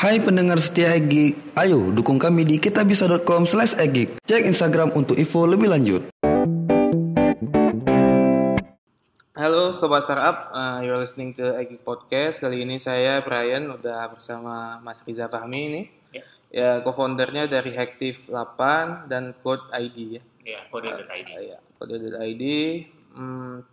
Hai pendengar setia Egik, ayo dukung kami di kitabisa.com slash egik. Cek Instagram untuk info lebih lanjut. Halo Sobat Startup, uh, you're listening to Egik Podcast. Kali ini saya Brian, udah bersama Mas Riza Fahmi ini. Ya. Ya, co-foundernya dari Hactive 8 dan Code ID ya. Ya, kode.id. Uh, ya, Code.id. Hmm,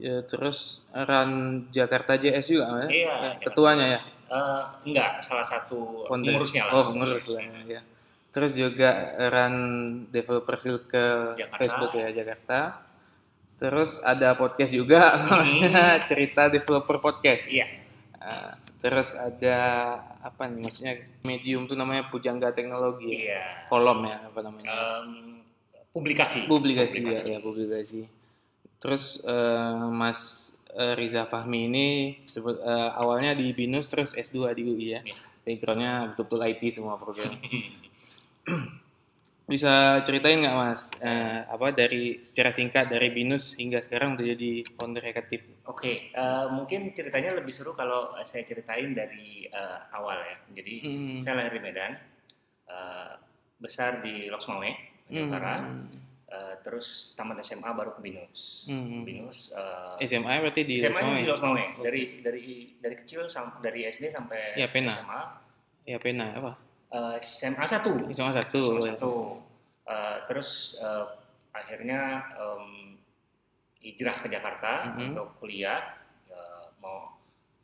ya, terus run Jakarta JS juga, kan? Iya, Ya, Jakarta ketuanya ya. Eh, enggak, salah satu Founder. pengurusnya lah. Oh, pengurus lah ya. Terus juga run developer skill ke Jakarta. Facebook ya Jakarta. Terus ada podcast juga namanya cerita developer podcast. Iya, Ah, terus ada apa nih maksudnya medium tuh namanya Pujangga Teknologi. ya? iya. Kolom ya apa namanya? Em, publikasi. publikasi, Publikasi. ya, ya publikasi. Terus eh, Mas eh, Riza Fahmi ini sebut eh, awalnya di Binus terus S2 di UI ya. Iya. Backgroundnya betul-betul IT semua program. Bisa ceritain nggak Mas eh, apa dari secara singkat dari Binus hingga sekarang udah jadi founder Hekatif? Oke, eh, mungkin ceritanya lebih seru kalau saya ceritain dari eh, awal ya. Jadi Hmm. saya lahir di Medan, eh, besar di Loksmawe, Aceh Utara, eh, terus tamat SMA baru ke Binus. Hmm. Binus eh, SMA berarti di SMA Loksmawe? di Loksmawe. Dari dari dari kecil sam- dari SD sampai Ya, pena. SMA. Ya pena apa? Eh, SMA 1 SMA satu. SMA satu. Eh, terus eh, akhirnya em, hijrah ke Jakarta Mhm. untuk kuliah Eh, mau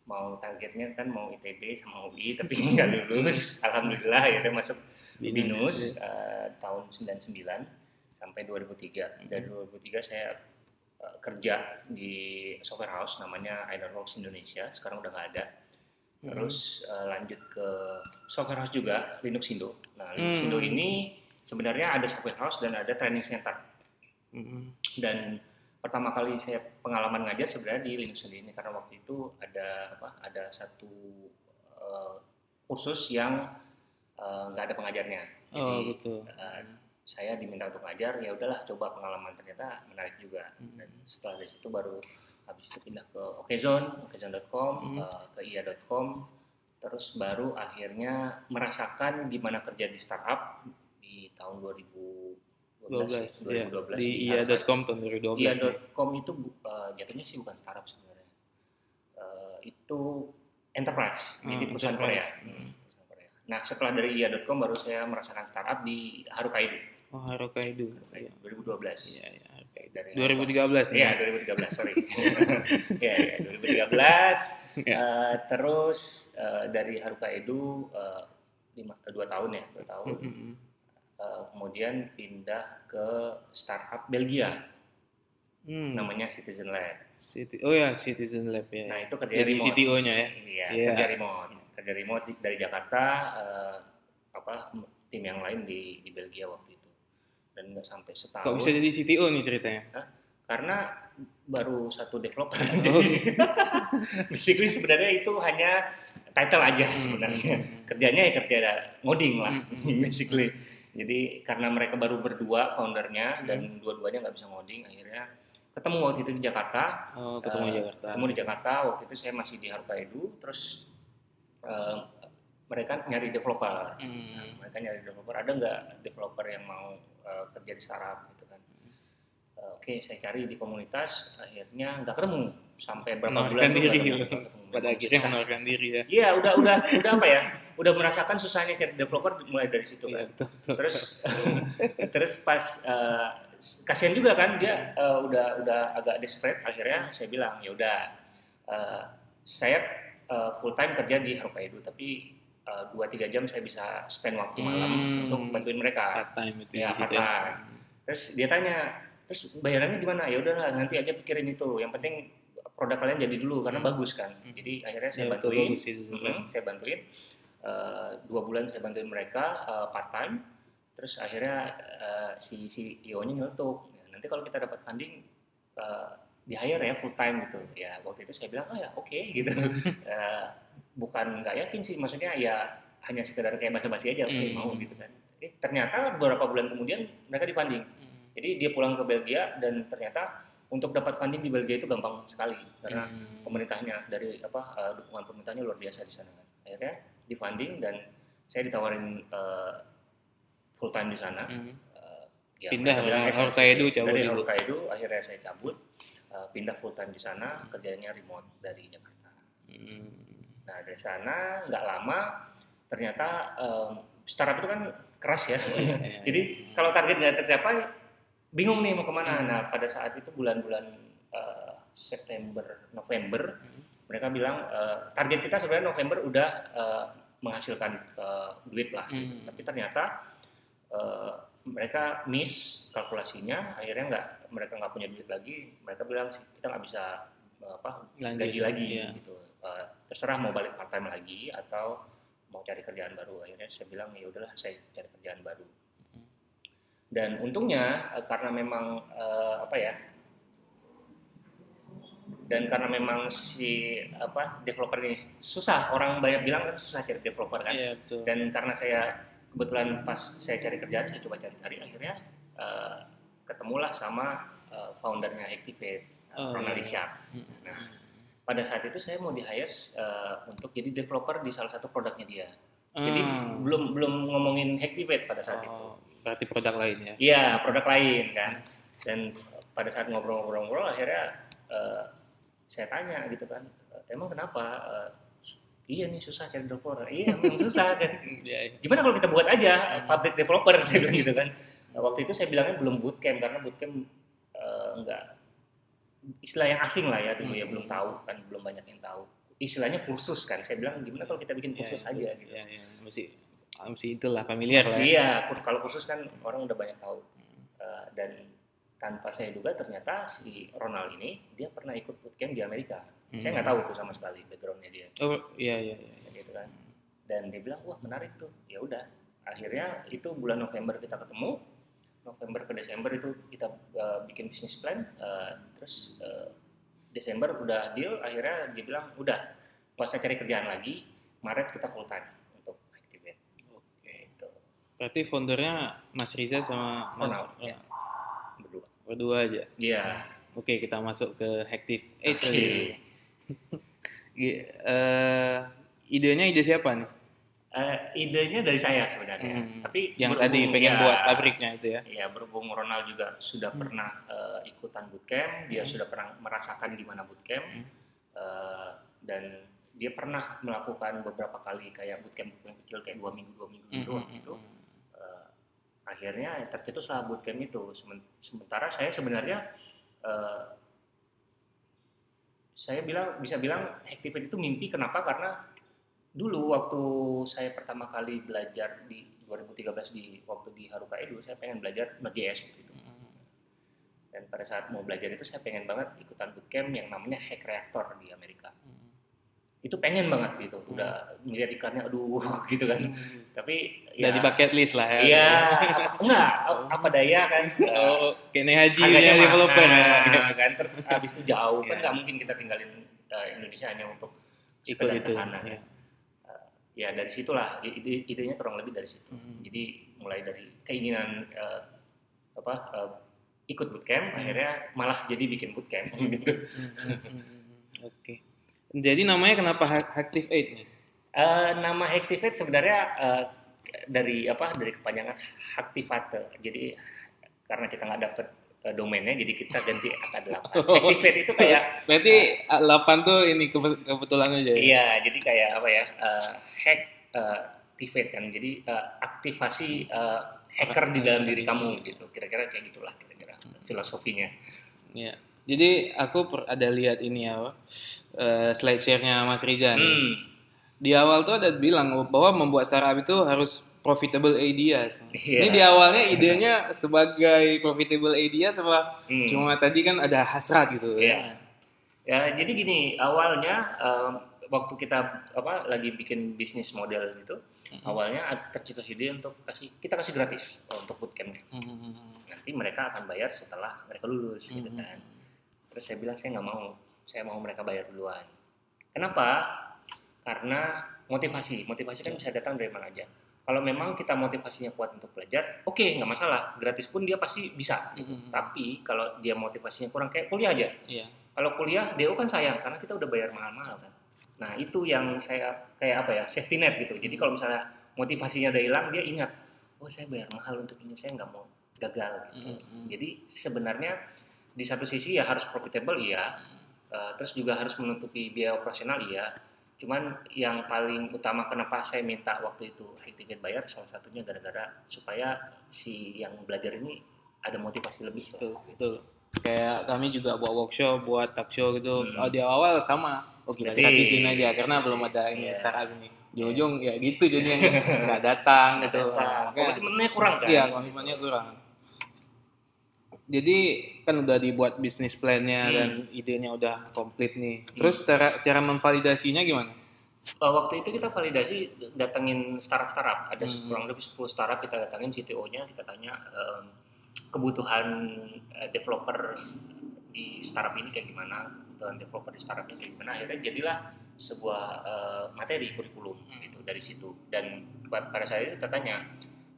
mau targetnya kan mau ITB sama UI tapi nggak lulus alhamdulillah akhirnya masuk Binus, Binus eh, tahun 99 sampai 2003 dari 2003 saya eh, kerja di software house namanya Ironworks Indonesia sekarang udah nggak ada terus eh, lanjut ke software house juga Linux Indo. Nah Linux Hmm. Indo ini sebenarnya ada software house dan ada training center. Hmm. Dan pertama kali saya pengalaman ngajar sebenarnya di Linux Indo ini karena waktu itu ada apa? Ada satu eh, kursus yang nggak ada pengajarnya. Jadi Oh gitu. eh, saya diminta untuk ngajar ya udahlah coba pengalaman ternyata menarik juga. Hmm. Dan setelah dari situ baru habis itu pindah ke Okezone, okezone.com, Hmm. eh, ke ia.com, terus baru akhirnya merasakan gimana kerja di startup di tahun 2012, 12 ya. 2012 Di ia.com tahun 2012. nih. Ia.com itu eh, jatuhnya sih bukan startup sebenarnya. Eh, itu enterprise, jadi Hmm, perusahaan enterprise. Korea. Hmm. Perusahaan Korea. Nah setelah dari ia.com baru saya merasakan startup di Harukaido, Oh, Harokaido. Iya. 2012. Iya, iya. Dari 2013 nih. Iya, Mas. 2013, sorry. Iya, iya, 2013. Iya. Eh, terus eh, dari Haruka Edu eh, lima, eh, dua tahun ya, dua tahun. Mm, mm, mm. Eh, kemudian pindah ke startup Belgia, Hmm, namanya Citizen Lab. Citi- oh ya, Citizen Lab ya. Nah itu kerja Jadi remote. CTO-nya ya. Iya, Iya. kerja remote. Kerja remote dari Jakarta, eh, apa tim yang lain di, di Belgia waktu itu. Dan nggak sampai setahun. Kok bisa jadi CTO nih ceritanya? karena baru satu developer. Oh, jadi basically sebenarnya itu hanya title aja Hmm, sebenarnya. Hmm, kerjanya ya kerja ngoding lah Hmm, basically. Jadi karena mereka baru berdua foundernya Hmm. dan dua-duanya nggak bisa ngoding akhirnya ketemu waktu itu di Jakarta. Oh, ketemu Eh, di Jakarta. ketemu di Jakarta. Waktu itu saya masih di Haruka Edu. Terus eh, mereka nyari developer Hmm. mereka nyari developer ada nggak developer yang mau eh, kerja di startup gitu kan Eh, oke saya cari di komunitas akhirnya nggak ketemu sampai berapa bulan diri nggak ketemu. Pada akhirnya menawarkan diri ya. iya udah udah udah apa ya udah merasakan susahnya cari developer mulai dari situ Iya, kan betul, betul. terus terus pas eh, kasihan juga kan dia eh, udah udah agak desperate akhirnya saya bilang ya udah eh, saya eh, full time kerja di Hokkaido tapi eh, dua tiga jam saya bisa spend waktu malam Hmm. untuk bantuin mereka. Part time itu Ya, di situ part-time. terus dia tanya terus bayarannya gimana ya udahlah nanti aja pikirin itu. Yang penting produk kalian jadi dulu karena Hmm. bagus kan. Hmm. jadi akhirnya saya Ya, bantuin. bagus itu Mhm, saya bantuin. Eh, dua bulan saya bantuin mereka part time terus akhirnya eh, si si IO nya nyeletuk. "Ya, nanti kalau kita dapat funding eh, di hire ya full time gitu ya waktu itu saya bilang oh ya oke gitu Eh, bukan nggak yakin sih maksudnya ya hanya sekedar kayak basa-basi aja Hmm. mau gitu kan eh ternyata beberapa bulan kemudian mereka di funding jadi dia pulang ke Belgia dan ternyata untuk dapat funding di Belgia itu gampang sekali karena Hmm. pemerintahnya dari apa eh, dukungan pemerintahnya luar biasa di sana kan. Akhirnya di funding dan saya ditawarin uh, full time di sana. Hmm. Uh, ya, Pindah bilang. Hokkaido cabut dari. Hokkaido akhirnya saya cabut uh, pindah full time di sana kerjanya remote dari Jakarta. Hmm. Nah dari sana nggak lama ternyata um, startup itu kan keras ya. Iya, Jadi kalau target nggak tercapai bingung nih mau ke mana. Hmm. Nah pada saat itu bulan-bulan uh, September November Hmm. mereka bilang uh, target kita sebenarnya November udah uh, menghasilkan uh, duit lah. Hmm. Tapi ternyata uh, mereka miss kalkulasinya akhirnya nggak mereka nggak punya duit lagi mereka bilang kita nggak bisa apa Lanjut, gaji lagi. iya. gitu. Uh, terserah mau balik part time lagi atau mau cari kerjaan baru. Akhirnya saya bilang ya udahlah saya cari kerjaan baru. Dan untungnya uh, karena memang uh, apa ya dan karena memang si apa developer ini susah orang banyak bilang kan susah cari developer kan. Iya betul. dan karena saya kebetulan pas saya cari kerjaan saya coba cari-cari akhirnya uh, ketemulah sama uh, foundernya Activate Oh, uh, Ronald iya. Hmm. Nah, pada saat itu saya mau di hire uh, untuk jadi developer di salah satu produknya dia. Jadi Hmm. belum belum ngomongin Activate pada saat itu. Oh, berarti produk lain ya. Iya, produk lain kan. Dan pada saat ngobrol-ngobrol-ngobrol akhirnya eh, saya tanya gitu kan, emang kenapa? Eh, iya nih susah cari developer. Iya, memang susah kan. Iya. Gimana kalau kita buat aja eh, public developer saya bilang gitu kan. Nah, waktu itu saya bilangnya belum bootcamp karena bootcamp eh, enggak istilah yang asing lah ya dulu ya Hmm. belum tahu kan belum banyak yang tahu istilahnya kursus kan saya bilang gimana kalau kita bikin Iya, kursus iya. aja gitu Iya, iya. Mesti mesti itulah familiar lah. ya. Iya, kalau kursus kan orang udah banyak tahu. Uh, dan tanpa saya duga ternyata si Ronald ini dia pernah ikut bootcamp di Amerika. Saya Hmm. nggak tahu tuh sama sekali backgroundnya dia, Oh, iya iya iya. gitu kan. Dan dia bilang wah menarik tuh. Ya udah, akhirnya itu bulan November kita ketemu. November ke Desember itu kita uh, bikin bisnis plan. uh, terus uh, Desember udah deal. Akhirnya dia bilang udah, nggak usah cari kerjaan lagi. Maret kita full time untuk Activate. Oke. Gitu. Berarti foundernya Mas Riza sama Mas Ronald, oh, ya. Berdua. aja. Iya. Oke, kita masuk ke Hactive 8 Oke. tadi. Gi- eh, idenya ide siapa nih? Eh, idenya dari saya sebenarnya. Hmm. Tapi Yang tadi pengen ya, buat pabriknya itu ya? Ya berhubung Ronald juga sudah Hmm. pernah eh, ikutan bootcamp, dia Hmm. sudah pernah merasakan gimana bootcamp, Hmm. eh, dan dia pernah melakukan beberapa kali kayak bootcamp bootcamp kecil kayak dua minggu dua minggu itu Hmm, waktu hmm, itu. hmm. Akhirnya tercetuslah bootcamp itu. Semen- Sementara saya sebenarnya eh, saya bilang bisa bilang Activate itu mimpi. Kenapa? Karena dulu waktu saya pertama kali belajar di 2013 di waktu di Haruka Edu saya pengen belajar Node.js waktu itu dan pada saat mau belajar itu saya pengen banget ikutan bootcamp yang namanya Hack Reactor di Amerika. Hmm. Itu pengen banget gitu udah ngeliat ikannya aduh gitu kan tapi Udah di bucket list lah ya. Iya, enggak, apa- apa daya kan. eh, Oh, kayaknya haji ya developer ya. kan. Terus habis itu jauh kan Iya. nggak mungkin kita tinggalin eh, Indonesia hanya untuk Ikut itu. ke sana. ya. Ya dari situlah ide idenya kurang lebih dari situ. Hmm. Jadi mulai dari keinginan eh, apa eh, ikut bootcamp, Hmm. akhirnya malah jadi bikin bootcamp gitu. Hmm, hmm, hmm. Oke. Jadi namanya kenapa Active 8 nih? Eh, nama Activate sebenarnya eh, dari apa dari kepanjangan Activate. Jadi karena kita nggak dapet eh, domainnya, jadi kita ganti angka 8. Activate itu kayak Berarti 8 tuh ini kebe- kebetulan aja ya? iya, jadi kayak apa ya? eh, hack eh, activate kan. Jadi eh, aktivasi eh, hacker di dalam diri kamu gitu. Kira-kira kayak gitulah kira-kira filosofinya. Iya. Jadi aku per- ada lihat ini ya, eh, slide share-nya Mas Riza nih. Hmm, Di awal tuh ada bilang bahwa membuat startup itu harus profitable ideas. Iya. Ini di awalnya idenya sebagai profitable ideas apa hmm. cuma tadi kan ada hasrat gitu Iya. Ya, jadi gini, awalnya em, waktu kita apa lagi bikin bisnis model gitu, Mhm. awalnya tercetus ide untuk kasih kita kasih gratis untuk bootcampnya. Hmm. Nanti mereka akan bayar setelah mereka lulus gitu Mhm. kan. Terus saya bilang saya nggak mau, saya mau mereka bayar duluan. Kenapa? Karena motivasi, motivasi kan bisa datang dari mana aja. Kalau memang kita motivasinya kuat untuk belajar, oke nggak masalah, gratis pun dia pasti bisa. Mhm. Tapi kalau dia motivasinya kurang kayak kuliah aja, Iya. kalau kuliah DO kan sayang karena kita udah bayar mahal-mahal kan. Nah itu yang saya kayak apa ya safety net gitu. Jadi kalau misalnya motivasinya udah hilang, dia ingat, oh saya bayar mahal untuk ini, saya nggak mau gagal. Gitu. Mm-mm. Jadi sebenarnya di satu sisi ya harus profitable iya, Eh, terus juga harus menutupi biaya operasional iya. Cuman yang paling utama kenapa saya minta waktu itu activate bayar salah satunya gara-gara supaya si yang belajar ini ada motivasi lebih. betul betul kayak kami juga buat workshop buat talk show gitu Hmm. oh, di awal sama oh kita Jadi- gratisin aja karena belum ada ini Iya. startup ini di ujung ya gitu jadinya nggak datang gitu datang. Komitmennya kurang kan? Iya, komitmennya kurang. Jadi kan udah dibuat bisnis plan-nya Hmm. dan idenya udah komplit nih. Terus cara cara memvalidasinya gimana? Uh, waktu itu kita validasi datengin startup-startup, ada Hmm. kurang lebih 10 startup kita datengin CTO-nya, kita tanya um, kebutuhan uh, developer di startup ini kayak gimana, kebutuhan developer di startup ini kayak gimana, akhirnya jadilah sebuah uh, materi kurikulum gitu dari situ. Dan pa- pada saat itu kita tanya,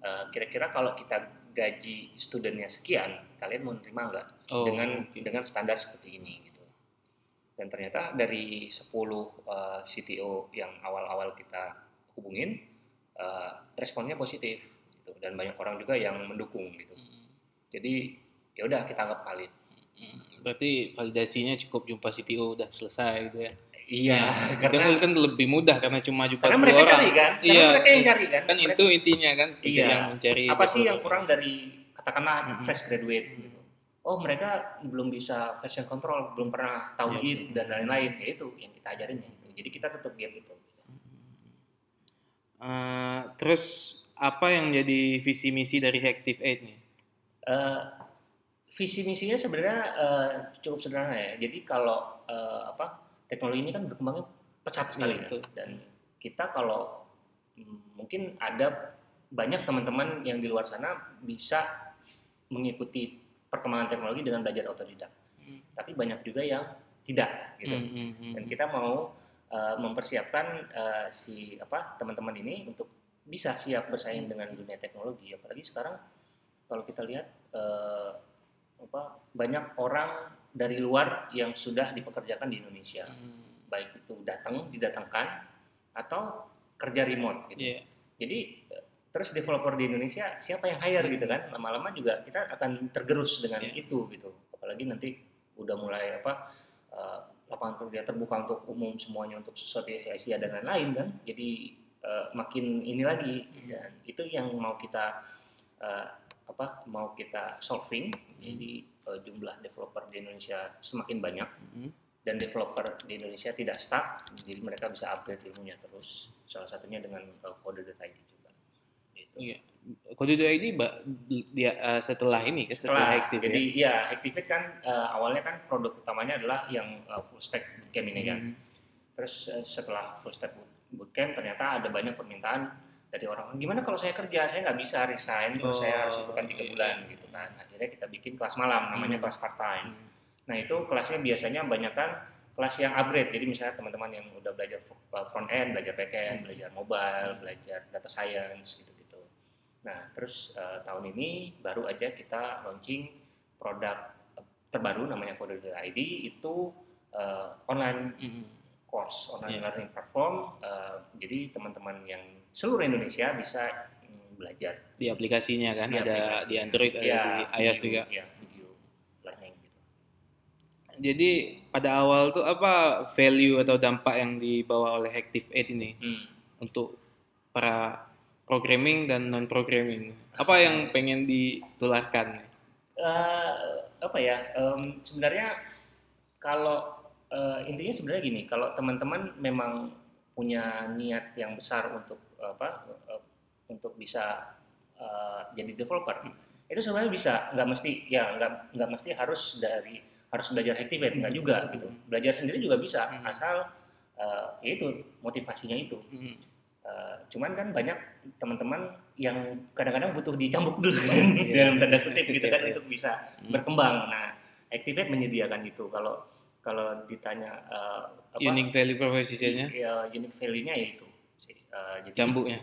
uh, kira-kira kalau kita gaji studentnya sekian, kalian mau nerima nggak Oh, dengan oke. dengan standar seperti ini gitu. Dan ternyata dari 10 uh, CTO yang awal-awal kita hubungin uh, responnya positif gitu dan banyak orang juga yang mendukung gitu. Jadi ya udah kita anggap valid. Hmm, Berarti validasinya cukup jumpa CTO udah selesai gitu ya. Iya, Karena karena kan lebih mudah karena cuma jumpa karena 10 mereka orang. cari kan, karena Iya, mereka yang cari kan. Kan Mereka- itu intinya kan, Iya. yang mencari apa sih yang kurang dari katakanlah Mhm. fresh graduate gitu. Oh mereka belum bisa version control, belum pernah tahu Iya, Git betul. dan lain-lain. Ya itu yang kita ajarin ya. itu. Jadi kita tutup gap itu. Eh, terus apa yang menjadi visi misi dari Active Aid nih? Eh, visi misinya sebenarnya eh, cukup sederhana ya. Jadi kalau eh, apa teknologi ini kan berkembangnya pesat sekali Iya, kan. betul. Dan kita kalau mm, mungkin ada banyak teman-teman yang di luar sana bisa mengikuti perkembangan teknologi dengan belajar otodidak. Hmm. Tapi banyak juga yang tidak gitu. Hmm, hmm, hmm. Dan kita mau eh, mempersiapkan eh, si apa teman-teman ini untuk bisa siap bersaing dengan dunia teknologi. Apalagi sekarang kalau kita lihat eh, apa banyak orang dari luar yang sudah dipekerjakan di Indonesia, Hmm, baik itu datang didatangkan atau kerja remote gitu. Iya. Jadi terus developer di Indonesia siapa yang hire gitu kan? Lama-lama juga kita akan tergerus dengan Iya. itu gitu. Apalagi nanti udah mulai apa eh, lapangan kerja terbuka untuk umum semuanya untuk Southeast Asia dan lain-lain kan. Jadi eh, makin ini lagi Hmm. dan itu yang mau kita eh, apa mau kita solving. Jadi eh, jumlah developer di Indonesia semakin banyak Hmm. dan developer di Indonesia tidak stuck, jadi mereka bisa upgrade ilmunya terus. Salah satunya dengan uh, kode.id juga. Gitu. Iya. Kode ID ba- dia eh, setelah ini kan setelah, Setelah, Active jadi ya. ya Activate kan uh, awalnya kan produk utamanya adalah yang uh, full stack bootcamp ini kan. Hmm. Terus uh, setelah full stack boot- bootcamp ternyata ada banyak permintaan dari orang gimana kalau saya kerja saya nggak bisa resign terus saya harus Oh, ikutan tiga iya, bulan iya. gitu kan akhirnya kita bikin kelas malam namanya Hmm. kelas part time Hmm. Nah itu kelasnya biasanya banyak kan kelas yang upgrade. Jadi misalnya teman-teman yang udah belajar front end, belajar back end, belajar mobile, belajar data science gitu-gitu. Nah terus eh, tahun ini baru aja kita launching produk eh, terbaru namanya Kode.id itu eh, online Hmm. course, online Iya. learning platform. Eh, jadi teman-teman yang seluruh Indonesia bisa mm, belajar. Di aplikasinya kan Di ada aplikasi. di Android ada Ya, di iOS video- juga. Ya, video learning gitu. Jadi pada awal tuh apa value atau dampak yang dibawa oleh Active Aid ini Hmm. untuk para programming dan non programming? Apa yang pengen ditularkan? Eh, apa ya em, sebenarnya kalau eh, intinya sebenarnya gini kalau teman-teman memang punya niat yang besar untuk apa eh, untuk bisa eh, jadi developer itu sebenarnya bisa nggak mesti ya nggak nggak mesti harus dari harus belajar Activate nggak juga gitu belajar sendiri juga bisa Hmm. asal eh, ya itu motivasinya itu Hmm. Eh, cuman kan banyak teman-teman yang kadang-kadang butuh dicambuk dulu kan Iya. dalam tanda kutip gitu kan Iya. untuk bisa Hmm. berkembang. Nah, Activate menyediakan itu. Kalau kalau ditanya eh, apa Unique value propositionnya, ya unique value-nya ya itu. sih. Eh, jadi cambuknya.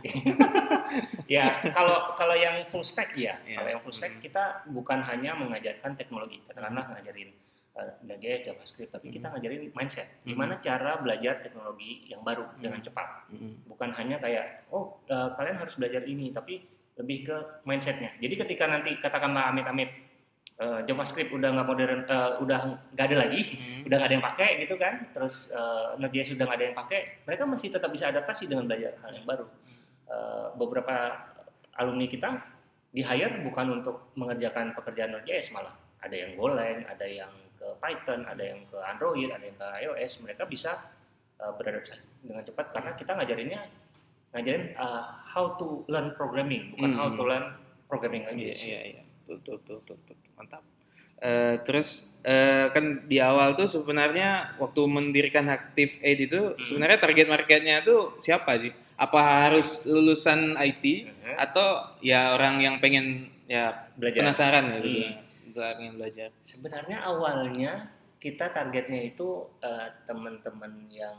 ya kalau kalau yang full stack ya, Iya. kalau yang full stack Hmm. kita bukan hanya mengajarkan teknologi, katakanlah ngajarin uh, Node.js, JavaScript, tapi kita Hmm. ngajarin mindset. Hmm. Gimana cara belajar teknologi yang baru dengan cepat. Mm. Bukan hanya kayak, oh uh, kalian harus belajar ini, tapi lebih ke mindsetnya. Jadi ketika nanti katakanlah amit-amit uh, JavaScript udah nggak modern, uh, udah nggak ada lagi, Mm. udah nggak ada yang pakai gitu kan, terus uh, Node.js udah nggak ada yang pakai, mereka masih tetap bisa adaptasi dengan belajar hal yang baru. Uh, beberapa alumni kita di hire bukan untuk mengerjakan pekerjaan Node.js malah ada yang Golang, ada yang ke Python, ada yang ke Android, ada yang ke iOS, mereka bisa uh, beradaptasi dengan cepat karena kita ngajarinnya ngajarin uh, how to learn programming bukan Hmm. how to learn programming Iya, language. iya, iya. Tuh, tuh, tuh, tuh, tuh, tuh. Mantap. Eh, terus eh, kan di awal tuh sebenarnya waktu mendirikan Active Aid itu Hmm. sebenarnya target marketnya tuh siapa sih? Apa harus lulusan IT Mhm. atau ya orang yang pengen ya Belajar. penasaran ya gitu, Hmm. pengen belajar. Sebenarnya awalnya kita targetnya itu uh, teman-teman yang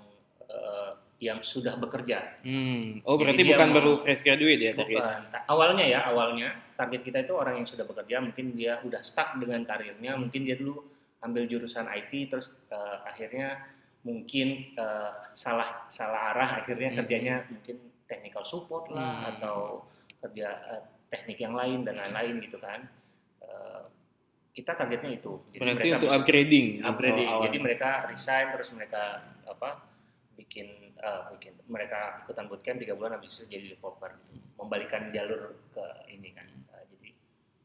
uh, yang sudah bekerja. Hmm. Oh Jadi berarti dia bukan mau- baru fresh graduate ya target? Bukan. Awalnya ya, awalnya target kita itu orang yang sudah bekerja, mungkin dia udah stuck dengan karirnya, mungkin dia dulu ambil jurusan IT, terus uh, akhirnya mungkin uh, salah salah arah, akhirnya Hmm. kerjanya mungkin technical support lah Hmm. atau kerja uh, teknik yang lain dan lain-lain gitu kan. Uh, kita targetnya itu. Jadi Berarti mereka untuk bisa- upgrading. upgrading. Jadi mereka resign terus mereka apa bikin uh, bikin mereka ikutan bootcamp tiga bulan habis itu jadi developer gitu. membalikan jalur ke ini kan Uh, jadi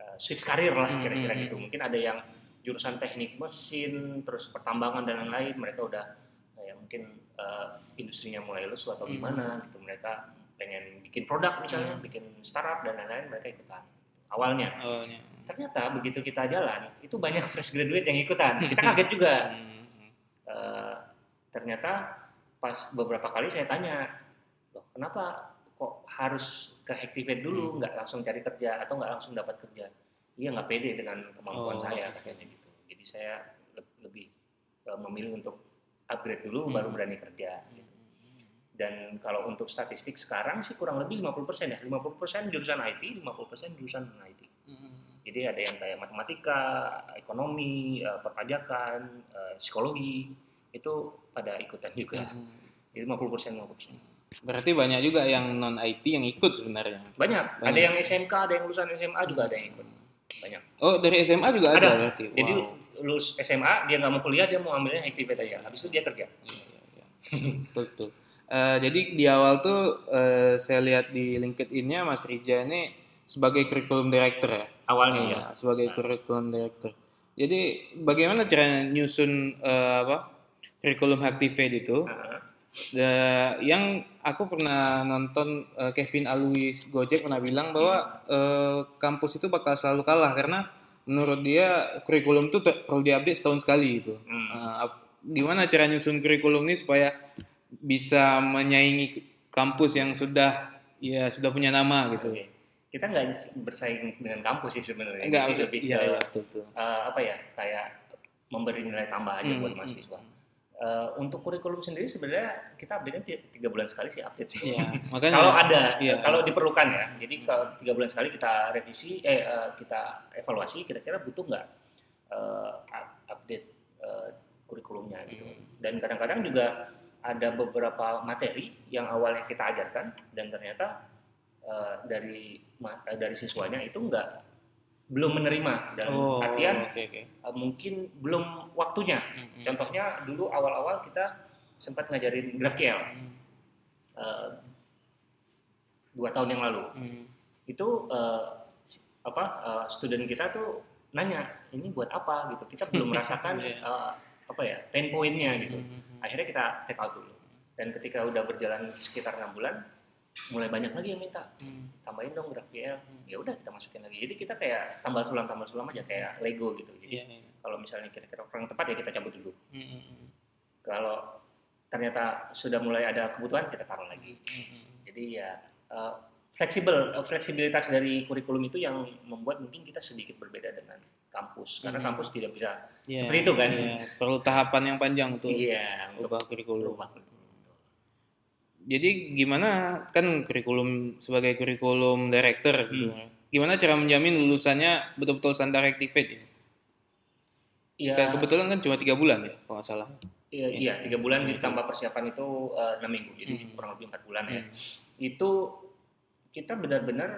uh, switch karir lah Hmm, kira-kira hmm, gitu hmm. mungkin ada yang jurusan teknik mesin terus pertambangan dan lain-lain mereka udah uh, ya mungkin uh, industrinya mulai lesu atau gimana gitu mereka pengen bikin produk misalnya bikin startup dan lain-lain mereka ikutan awalnya awalnya. ternyata begitu kita jalan itu banyak fresh graduate yang ikutan kita kaget juga. Eh, ternyata pas beberapa kali saya tanya loh kenapa kok harus ke Activate dulu Hmm. nggak langsung cari kerja atau nggak langsung dapat kerja iya nggak pede dengan kemampuan Oh. saya katanya gitu jadi saya le- lebih eh, memilih untuk upgrade dulu Hmm. baru berani kerja gitu. dan kalau untuk statistik sekarang sih kurang lebih 50% ya 50% jurusan IT 50% jurusan non IT Hmm. jadi ada yang kayak matematika, ekonomi, eh, perpajakan, eh, psikologi itu pada ikutan juga. Hmm. Jadi 50% 50%. Berarti banyak juga yang non IT yang ikut sebenarnya. Banyak. Banyak. Ada yang SMK, ada yang lulusan SMA juga ada yang ikut. Banyak. Oh dari SMA juga ada, Ada. berarti. Jadi Wow. lulus SMA dia nggak mau kuliah dia mau ambilnya activate aja. Habis itu dia kerja. Iya, iya, iya. betul betul. Eh, jadi di awal tuh eh, saya lihat di LinkedIn-nya Mas Rija ini sebagai curriculum director ya. Awalnya ya. Sebagai curriculum director. Jadi bagaimana cara nyusun eh, apa curriculum Activate itu? Nah, Da- yang aku pernah nonton eh, Kevin Alwi Gojek pernah bilang bahwa eh, kampus itu bakal selalu kalah karena menurut dia kurikulum itu perlu diupdate setahun sekali gitu. Hmm. Eh, gimana cara nyusun kurikulum ini supaya bisa menyaingi kampus yang sudah ya sudah punya nama gitu. Oke. Kita nggak bersaing dengan kampus sih sebenarnya. Enggak maksud lebih iya, ke iya, betul, betul. eh, apa ya kayak memberi nilai tambah aja Hmm, buat hmm, Eh, untuk kurikulum sendiri sebenarnya kita update nya tiga bulan sekali sih update sih. Makanya kalau ada, iya. kalau diperlukan ya. Jadi kalau tiga bulan sekali kita revisi, eh eh, kita evaluasi, kira-kira butuh nggak up- update eh, kurikulumnya gitu. Hmm. Dan kadang-kadang juga ada beberapa materi yang awalnya kita ajarkan dan ternyata eh, dari dari siswanya itu nggak belum menerima dan oh, artian oke oke. eh, mungkin belum waktunya. Hmm, Contohnya dulu awal-awal kita sempat ngajarin GraphQL hmm, eh, dua tahun yang lalu. hmm. Itu eh, apa eh, student kita tuh nanya ini buat apa gitu. Kita belum merasakan eh, apa ya pain pointnya gitu. Hmm, hmm. Akhirnya kita take out dulu. Dan ketika udah berjalan sekitar enam bulan, mulai banyak lagi yang minta Hmm. tambahin dong GraphQL. Ya udah kita masukin lagi. Jadi kita kayak tambal sulam tambal sulam aja kayak Lego gitu. Jadi Iya, iya. kalau misalnya kira-kira kurang tepat ya kita cabut dulu. Hmm, hmm, hmm. Kalau ternyata sudah mulai ada kebutuhan kita taruh lagi. Hmm, hmm. Jadi ya eh, fleksibel eh, fleksibilitas dari kurikulum itu yang membuat mungkin kita sedikit berbeda dengan kampus karena Mhm. kampus tidak bisa Iya, Seperti itu kan? iya. Perlu tahapan yang panjang untuk iya untuk ubah kurikulum. berubah kurikulum. Jadi gimana kan kurikulum sebagai kurikulum director gitu. Hmm. Gimana cara menjamin lulusannya betul-betul standar activate ini? Iya, Kayak kebetulan kan cuma tiga bulan ya, kalau nggak salah. iya, iya, tiga bulan ditambah persiapan itu eh, enam minggu, jadi Hmm. kurang lebih empat bulan ya. Hmm. Itu kita benar-benar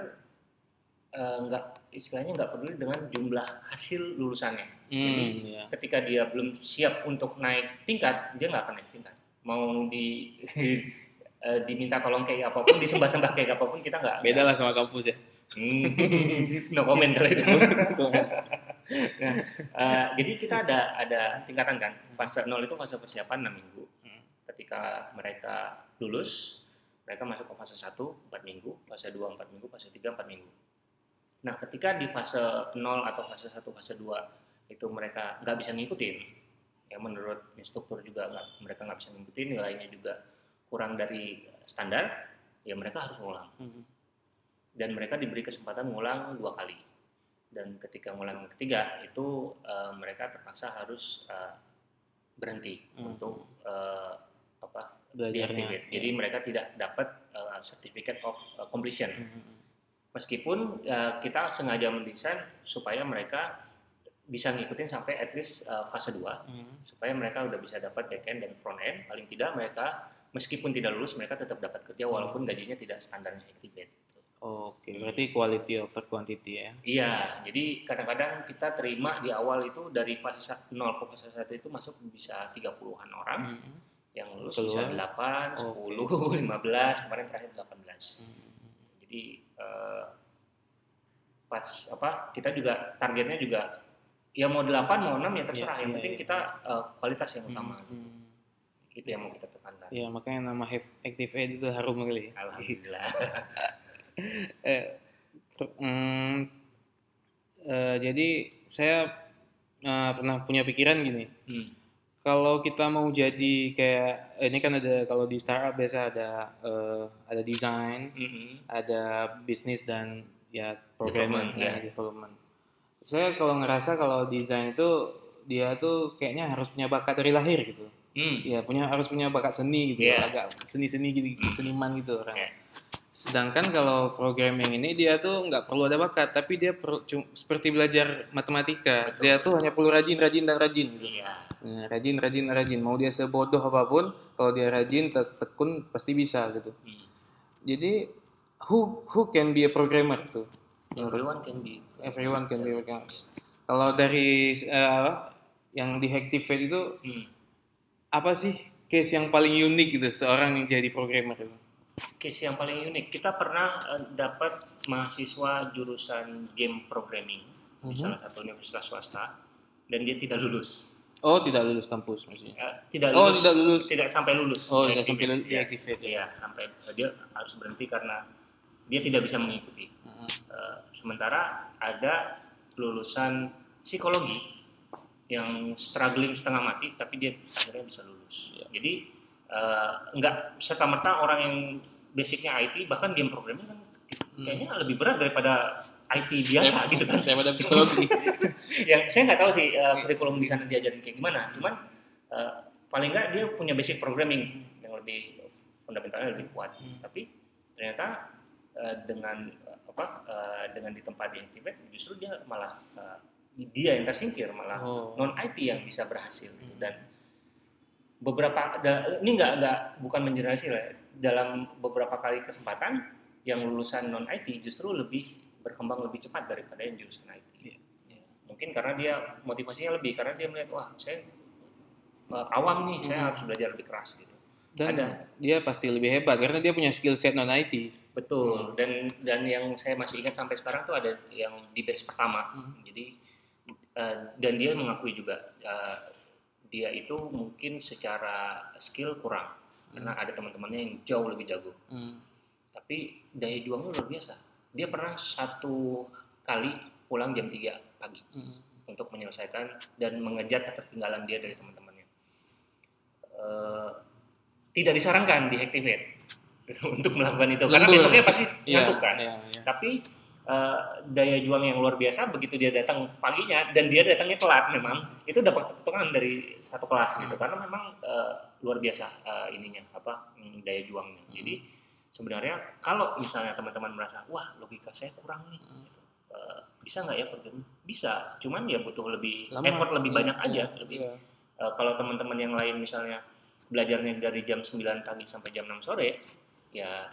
eh, nggak istilahnya nggak peduli dengan jumlah hasil lulusannya. Hmm, iya. Ketika dia belum siap untuk naik tingkat, dia nggak akan naik tingkat. Mau di eh, diminta tolong kayak apa pun, disembah-sembah kayak apa pun kita nggak. Beda lah sama kampus ya. Hmm. no comment kalau itu. Nah, eh, jadi kita ada ada tingkatan kan. Fase 0 itu fase persiapan 6 minggu. Hmm. Ketika mereka lulus, mereka masuk ke fase 1 4 minggu, fase 2 4 minggu, fase 3 4 minggu. Nah, ketika di fase 0 atau fase 1 fase 2 itu mereka nggak bisa ngikutin, ya menurut instruktur juga nggak mereka nggak bisa ngikutin, nilainya juga kurang dari standar, ya mereka harus ngulang Hmm. dan mereka diberi kesempatan ngulang dua kali dan ketika ngulang ketiga itu eh, mereka terpaksa harus eh, berhenti Hmm. untuk eh, apa Belajarnya. deactivate. Jadi mereka tidak dapat eh, certificate of eh, completion. Hmm. Meskipun eh, kita sengaja mendesain supaya mereka bisa ngikutin sampai at least eh, fase 2 Hmm. supaya mereka udah bisa dapat back end dan front end paling tidak mereka meskipun tidak lulus mereka tetap dapat kerja walaupun gajinya tidak standarnya activate. Oke, berarti quality over quantity ya. Iya, jadi kadang-kadang kita terima di awal itu dari fase sa- 0 ke fase 1 itu masuk bisa 30-an orang Hmm. yang lulus Keluar. bisa 8, Oke. 10, 15, kemarin terakhir 18. Hmm. Jadi eh, pas apa kita juga targetnya juga ya mau 8 mau 6 ya terserah, Iya, yang iya, penting iya. kita eh, kualitas yang utama. Hmm. Itu yang mau kita tekankan. Ya makanya nama Have- Active Ed itu harum kali. ya. Alhamdulillah. eh, mm, eh, jadi saya eh, pernah punya pikiran gini. Hmm. Kalau kita mau jadi kayak ini kan ada kalau di startup biasa ada eh, ada desain, Mhm. ada bisnis dan ya programming Development, ya ya. development. Saya kalau ngerasa kalau desain itu dia tuh kayaknya harus punya bakat dari lahir gitu. Hmm. Ya punya harus punya bakat seni gitu, Iya. agak seni-seni gitu, Hmm. seniman gitu orang. Iya. Sedangkan kalau programming ini dia tuh nggak perlu ada bakat, tapi dia perlu cum- seperti belajar matematika. Betul. Dia tuh hanya perlu rajin, rajin dan rajin gitu. Iya. Nah, rajin, rajin, rajin. Mau dia sebodoh apa pun, kalau dia rajin, tek- tekun pasti bisa gitu. Hmm. Jadi who who can be a programmer tuh? Everyone can be. Everyone can be a programmer. Kalau dari apa, yang di Hacktivate itu Hmm. Apa sih case yang paling unik gitu seorang yang jadi programmer itu? Case yang paling unik, kita pernah eh, dapat mahasiswa jurusan game programming di Mhm. salah satu universitas swasta dan dia tidak lulus. Oh, tidak lulus kampus maksudnya. Eh, tidak Oh, lulus. tidak lulus. Tidak sampai lulus. Oh, tidak Deactivate. sampai lulus Iya. deactivate, ya. Iya, sampai eh, dia harus berhenti karena dia tidak bisa mengikuti. Heeh. Eh, sementara ada lulusan psikologi yang struggling setengah mati tapi dia akhirnya bisa lulus. Iya. Jadi eh, nggak serta merta orang yang basicnya IT bahkan game programming kan Hmm. kayaknya lebih berat daripada IT biasa gitu kan. Daripada psikologi. yang saya nggak tahu sih eh, kurikulum di sana diajarin kayak gimana. Cuman eh, paling nggak dia punya basic programming yang lebih fundamentalnya lebih kuat. Hmm. Tapi ternyata eh, dengan apa eh, dengan di tempat di activate justru dia malah eh, dia yang tersingkir malah Oh. non IT yang bisa berhasil gitu. Hmm. dan beberapa da- ini nggak nggak bukan menjelaskan ya dalam beberapa kali kesempatan yang lulusan non IT justru lebih berkembang lebih cepat daripada yang jurusan IT Iya. Ya, mungkin karena dia motivasinya lebih karena dia melihat wah saya eh, awam nih saya Hmm. harus belajar lebih keras gitu Dan Ada. dia pasti lebih hebat karena dia punya skill set non IT. Betul. Dan dan yang saya masih ingat sampai sekarang tuh ada yang di batch pertama. Hmm. Jadi eh, dan dia mengakui juga eh, dia itu mungkin secara skill kurang karena ada teman-temannya yang jauh lebih jago. Hmm. Tapi daya juangnya luar biasa. Dia pernah satu kali pulang jam 3 pagi Hmm. untuk menyelesaikan dan mengejar ketertinggalan dia dari teman-temannya. Eh, tidak disarankan diactivate untuk melakukan itu karena Lembur. besoknya pasti Iya, ngantuk kan. iya, iya. Tapi eh, daya juang yang luar biasa begitu dia datang paginya dan dia datangnya telat memang itu dapat keuntungan dari satu kelas gitu karena memang eh, luar biasa eh, ininya apa mm, daya juangnya. Jadi sebenarnya kalau misalnya teman-teman merasa wah logika saya kurang nih, gitu, eh, bisa nggak ya program bisa cuman ya butuh lebih Lama. effort lebih Iya, banyak aja iya, lebih iya. Eh, kalau teman-teman yang lain misalnya belajarnya dari jam 9 pagi sampai jam 6 sore ya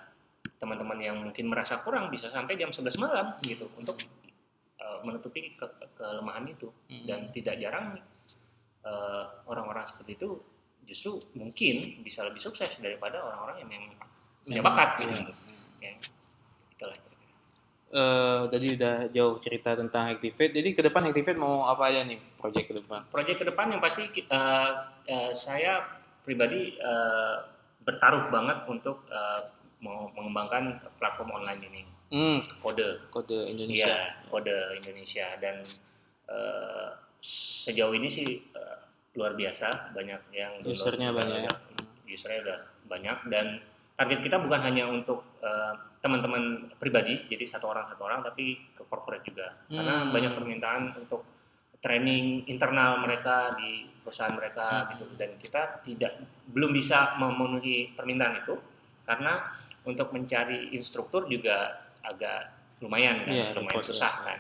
teman-teman yang mungkin merasa kurang bisa sampai jam 11 malam gitu untuk eh, menutupi ke- ke- kelemahan itu Mm. dan tidak jarang eh, orang-orang seperti itu justru mungkin bisa lebih sukses daripada orang-orang yang memang punya bakat gitu iya. ya itulah Eh, tadi udah jauh cerita tentang Activate. Jadi ke depan Activate mau apa aja nih proyek ke depan? proyek ke depan yang pasti eh, eh, saya pribadi eh, bertaruh banget untuk mau mengembangkan platform online ini Hmm, kode kode Indonesia. Iya, kode Indonesia dan eh, sejauh ini sih eh, luar biasa banyak yang. Usernya banyak ya. usernya udah banyak dan target kita bukan hanya untuk eh, teman-teman pribadi jadi satu orang satu orang tapi ke corporate juga karena Hmm. banyak permintaan untuk training internal mereka di perusahaan mereka Hmm. gitu dan kita tidak belum bisa memenuhi permintaan itu karena untuk mencari instruktur juga agak lumayan kan Iya, lumayan repot, susah ya. kan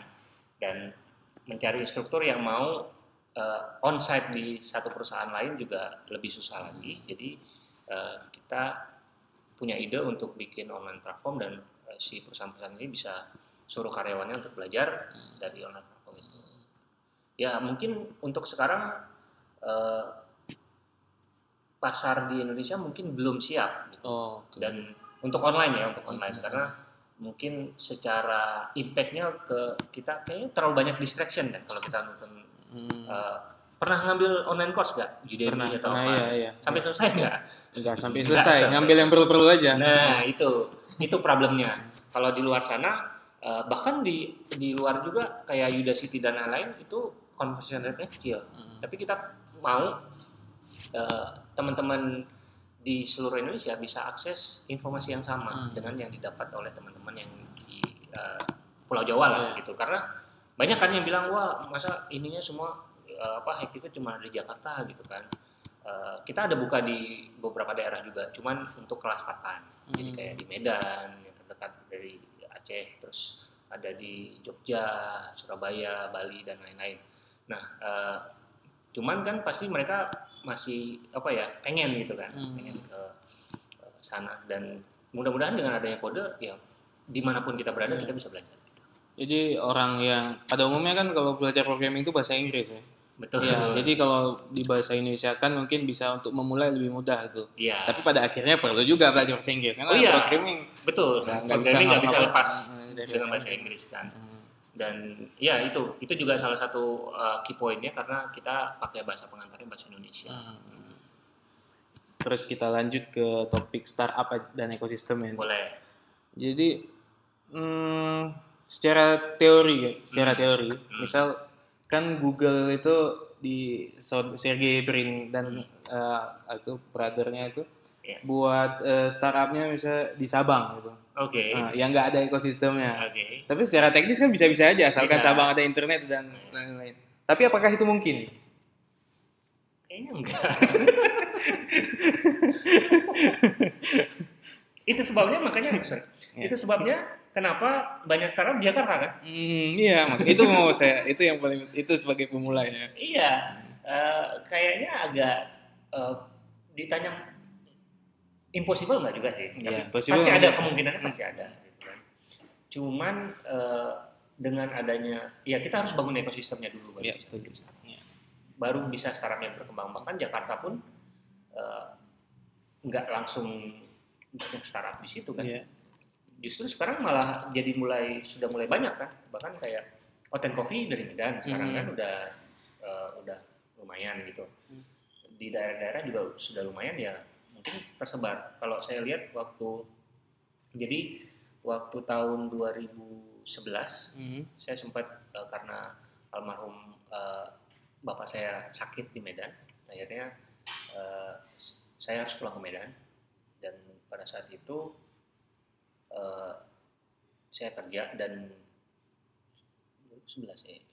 dan mencari instruktur yang mau eh, onsite di satu perusahaan lain juga lebih susah lagi jadi eh, kita punya ide untuk bikin online platform dan eh, si perusahaan-perusahaan ini bisa suruh karyawannya untuk belajar dari online platform itu. Ya mungkin untuk sekarang eh, pasar di Indonesia mungkin belum siap gitu. Oh, oke. dan untuk online ya untuk online Mhm. karena mungkin secara impactnya ke kita kayaknya terlalu banyak distraction kan kalau kita nonton Hmm, eh, pernah ngambil online course gak Udemy pernah, atau pernah apa ya, ya. sampai selesai nggak Enggak sampai Nggak selesai, sampai. ngambil yang perlu-perlu aja. Nah itu itu problemnya. Kalau di luar sana eh, bahkan di di luar juga kayak Udacity dan lain-lain itu conversion rate-nya kecil. Hmm. Tapi kita mau eh, teman-teman di seluruh Indonesia bisa akses informasi yang sama Hmm. dengan yang didapat oleh teman-teman yang di eh, Pulau Jawa lah Iya. gitu. Karena banyak kan yang bilang wah masa ininya semua eh, apa aktifnya cuma di Jakarta gitu kan. Eh, kita ada buka di beberapa daerah juga, cuman untuk kelas part time. Jadi Hmm. kayak di Medan yang terdekat dari Aceh, terus ada di Jogja, Surabaya, Bali dan lain-lain. Nah, eh, cuman kan pasti mereka masih apa ya pengen gitu kan, Hmm. pengen ke sana dan mudah-mudahan dengan adanya kode ya di mana pun kita berada Iya. kita bisa belajar. Jadi orang yang pada umumnya kan kalau belajar programming itu bahasa Inggris ya. Betul. Ya, jadi kalau di bahasa Indonesia kan mungkin bisa untuk memulai lebih mudah itu. Iya. Tapi pada akhirnya perlu juga belajar bahasa Inggris karena Oh iya. programming betul. nggak Programming bisa nggak bisa ngapa-ngapa. lepas Hmm, dari dengan bahasa bahasa Inggris kan. Hmm. Dan ya itu itu juga salah satu uh, key pointnya karena kita pakai bahasa pengantarnya bahasa Indonesia Hmm. Terus kita lanjut ke topik startup dan ekosistem ya. boleh Jadi hmm, secara teori, ya, secara Hmm. teori, Hmm. misal kan Google itu di Sergey Brin dan eh, aku brothernya itu Iya. buat eh, startupnya bisa di Sabang gitu, oke Nah, yang nggak ada ekosistemnya. oke Tapi secara teknis kan bisa-bisa aja, asalkan Bisa. Sabang ada internet dan lain-lain. Tapi apakah itu mungkin? kayaknya enggak itu sebabnya makanya. Ya. itu sebabnya kenapa banyak startup di Jakarta kan Hmm, iya, itu mau saya, itu yang paling, itu sebagai pemulanya. iya eh, kayaknya agak eh, ditanya impossible nggak juga sih tapi Iya, possible pasti nggak ada juga. kemungkinannya pasti ada gitu kan. cuman eh, dengan adanya ya kita harus bangun ekosistemnya dulu baru Iya, bisa betul. Iya. baru bisa startupnya berkembang bahkan Jakarta pun eh, nggak langsung banyak startup di situ kan Iya. justru sekarang malah jadi mulai sudah mulai banyak kan bahkan kayak Oten Coffee dari Medan sekarang Hmm. kan udah eh, udah lumayan gitu Hmm. di daerah-daerah juga sudah lumayan ya mungkin tersebar kalau saya lihat waktu jadi waktu tahun 2011 Hmm. saya sempat eh, karena almarhum eh, bapak saya sakit di Medan akhirnya eh, saya harus pulang ke Medan dan pada saat itu eh, saya kerja dan 2011 ya 2000 enggak lah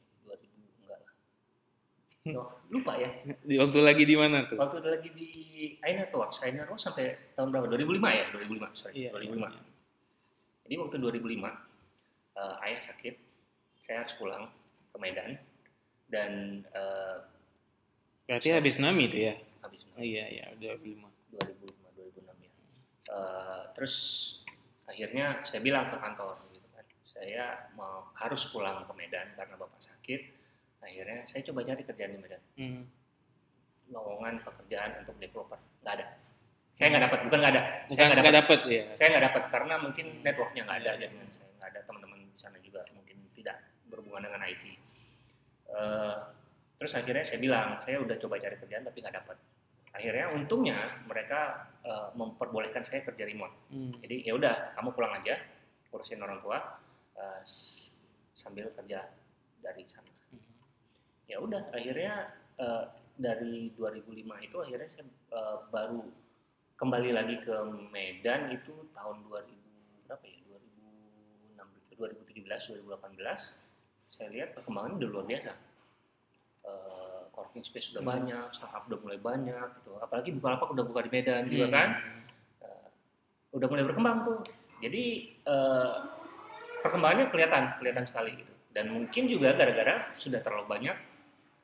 Oh, lupa ya Di waktu lagi di mana tuh? waktu lagi di iNetworks iNetworks sampai tahun berapa 2005 ya 2005 sorry Iya, 2005 iya. jadi waktu 2005 eh, ayah sakit saya harus pulang ke Medan dan eh, Berarti habis Nami itu ya? habis Oh, iya, iya, udah 2005. 2005 2006 ya. Eh, terus akhirnya saya bilang ke kantor gitu kan, saya mau harus pulang ke Medan karena bapak sakit. Akhirnya saya coba cari kerjaan di Medan, Hmm. lowongan pekerjaan untuk developer nggak ada. Saya nggak dapat, bukan nggak ada. Bukan saya nggak dapat. ya? Saya nggak dapat karena mungkin networknya nggak ada Iya. jaringan saya nggak ada teman-teman di sana juga mungkin tidak berhubungan dengan IT. Eh, terus akhirnya saya bilang saya udah coba cari kerjaan tapi nggak dapat. Akhirnya untungnya mereka eh, memperbolehkan saya kerja remote. Hmm. Jadi ya udah kamu pulang aja urusin orang tua s- sambil kerja dari sana. Ya udah akhirnya eh, dari 2005 itu akhirnya saya eh, baru kembali lagi ke Medan itu tahun 2000 berapa ya 2016 2017 2018 saya lihat perkembangan udah luar biasa. Eh, coworking space sudah Hmm. banyak startup udah mulai banyak gitu. Apalagi Bukalapak udah buka di Medan juga kan. Eh, udah mulai berkembang tuh. Jadi eh, perkembangannya kelihatan kelihatan sekali gitu. Dan mungkin juga gara-gara sudah terlalu banyak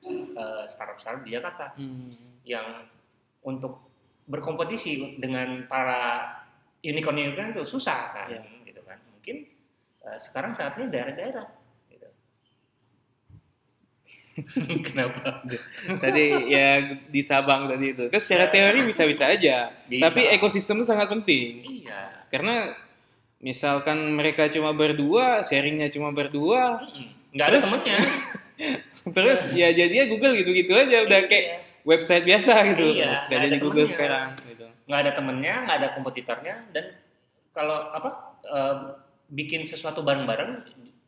eh, startup-startup di Jakarta Hmm. yang untuk berkompetisi dengan para unicorn-unicorn itu susah kan Iya. gitu kan mungkin eh, sekarang saatnya daerah-daerah gitu. kenapa Tadi ya di Sabang tadi itu. Kan secara teori bisa-bisa aja. Bisa. Tapi ekosistem itu sangat penting. iya Karena misalkan mereka cuma berdua, sharingnya cuma berdua, nggak ada temennya terus ya jadinya Google gitu-gitu aja udah kayak Iya. website biasa gitu. Iya, Gak ada di Google temennya. sekarang gitu. nggak ada temennya nggak ada kompetitornya dan kalau apa eh, bikin sesuatu bareng-bareng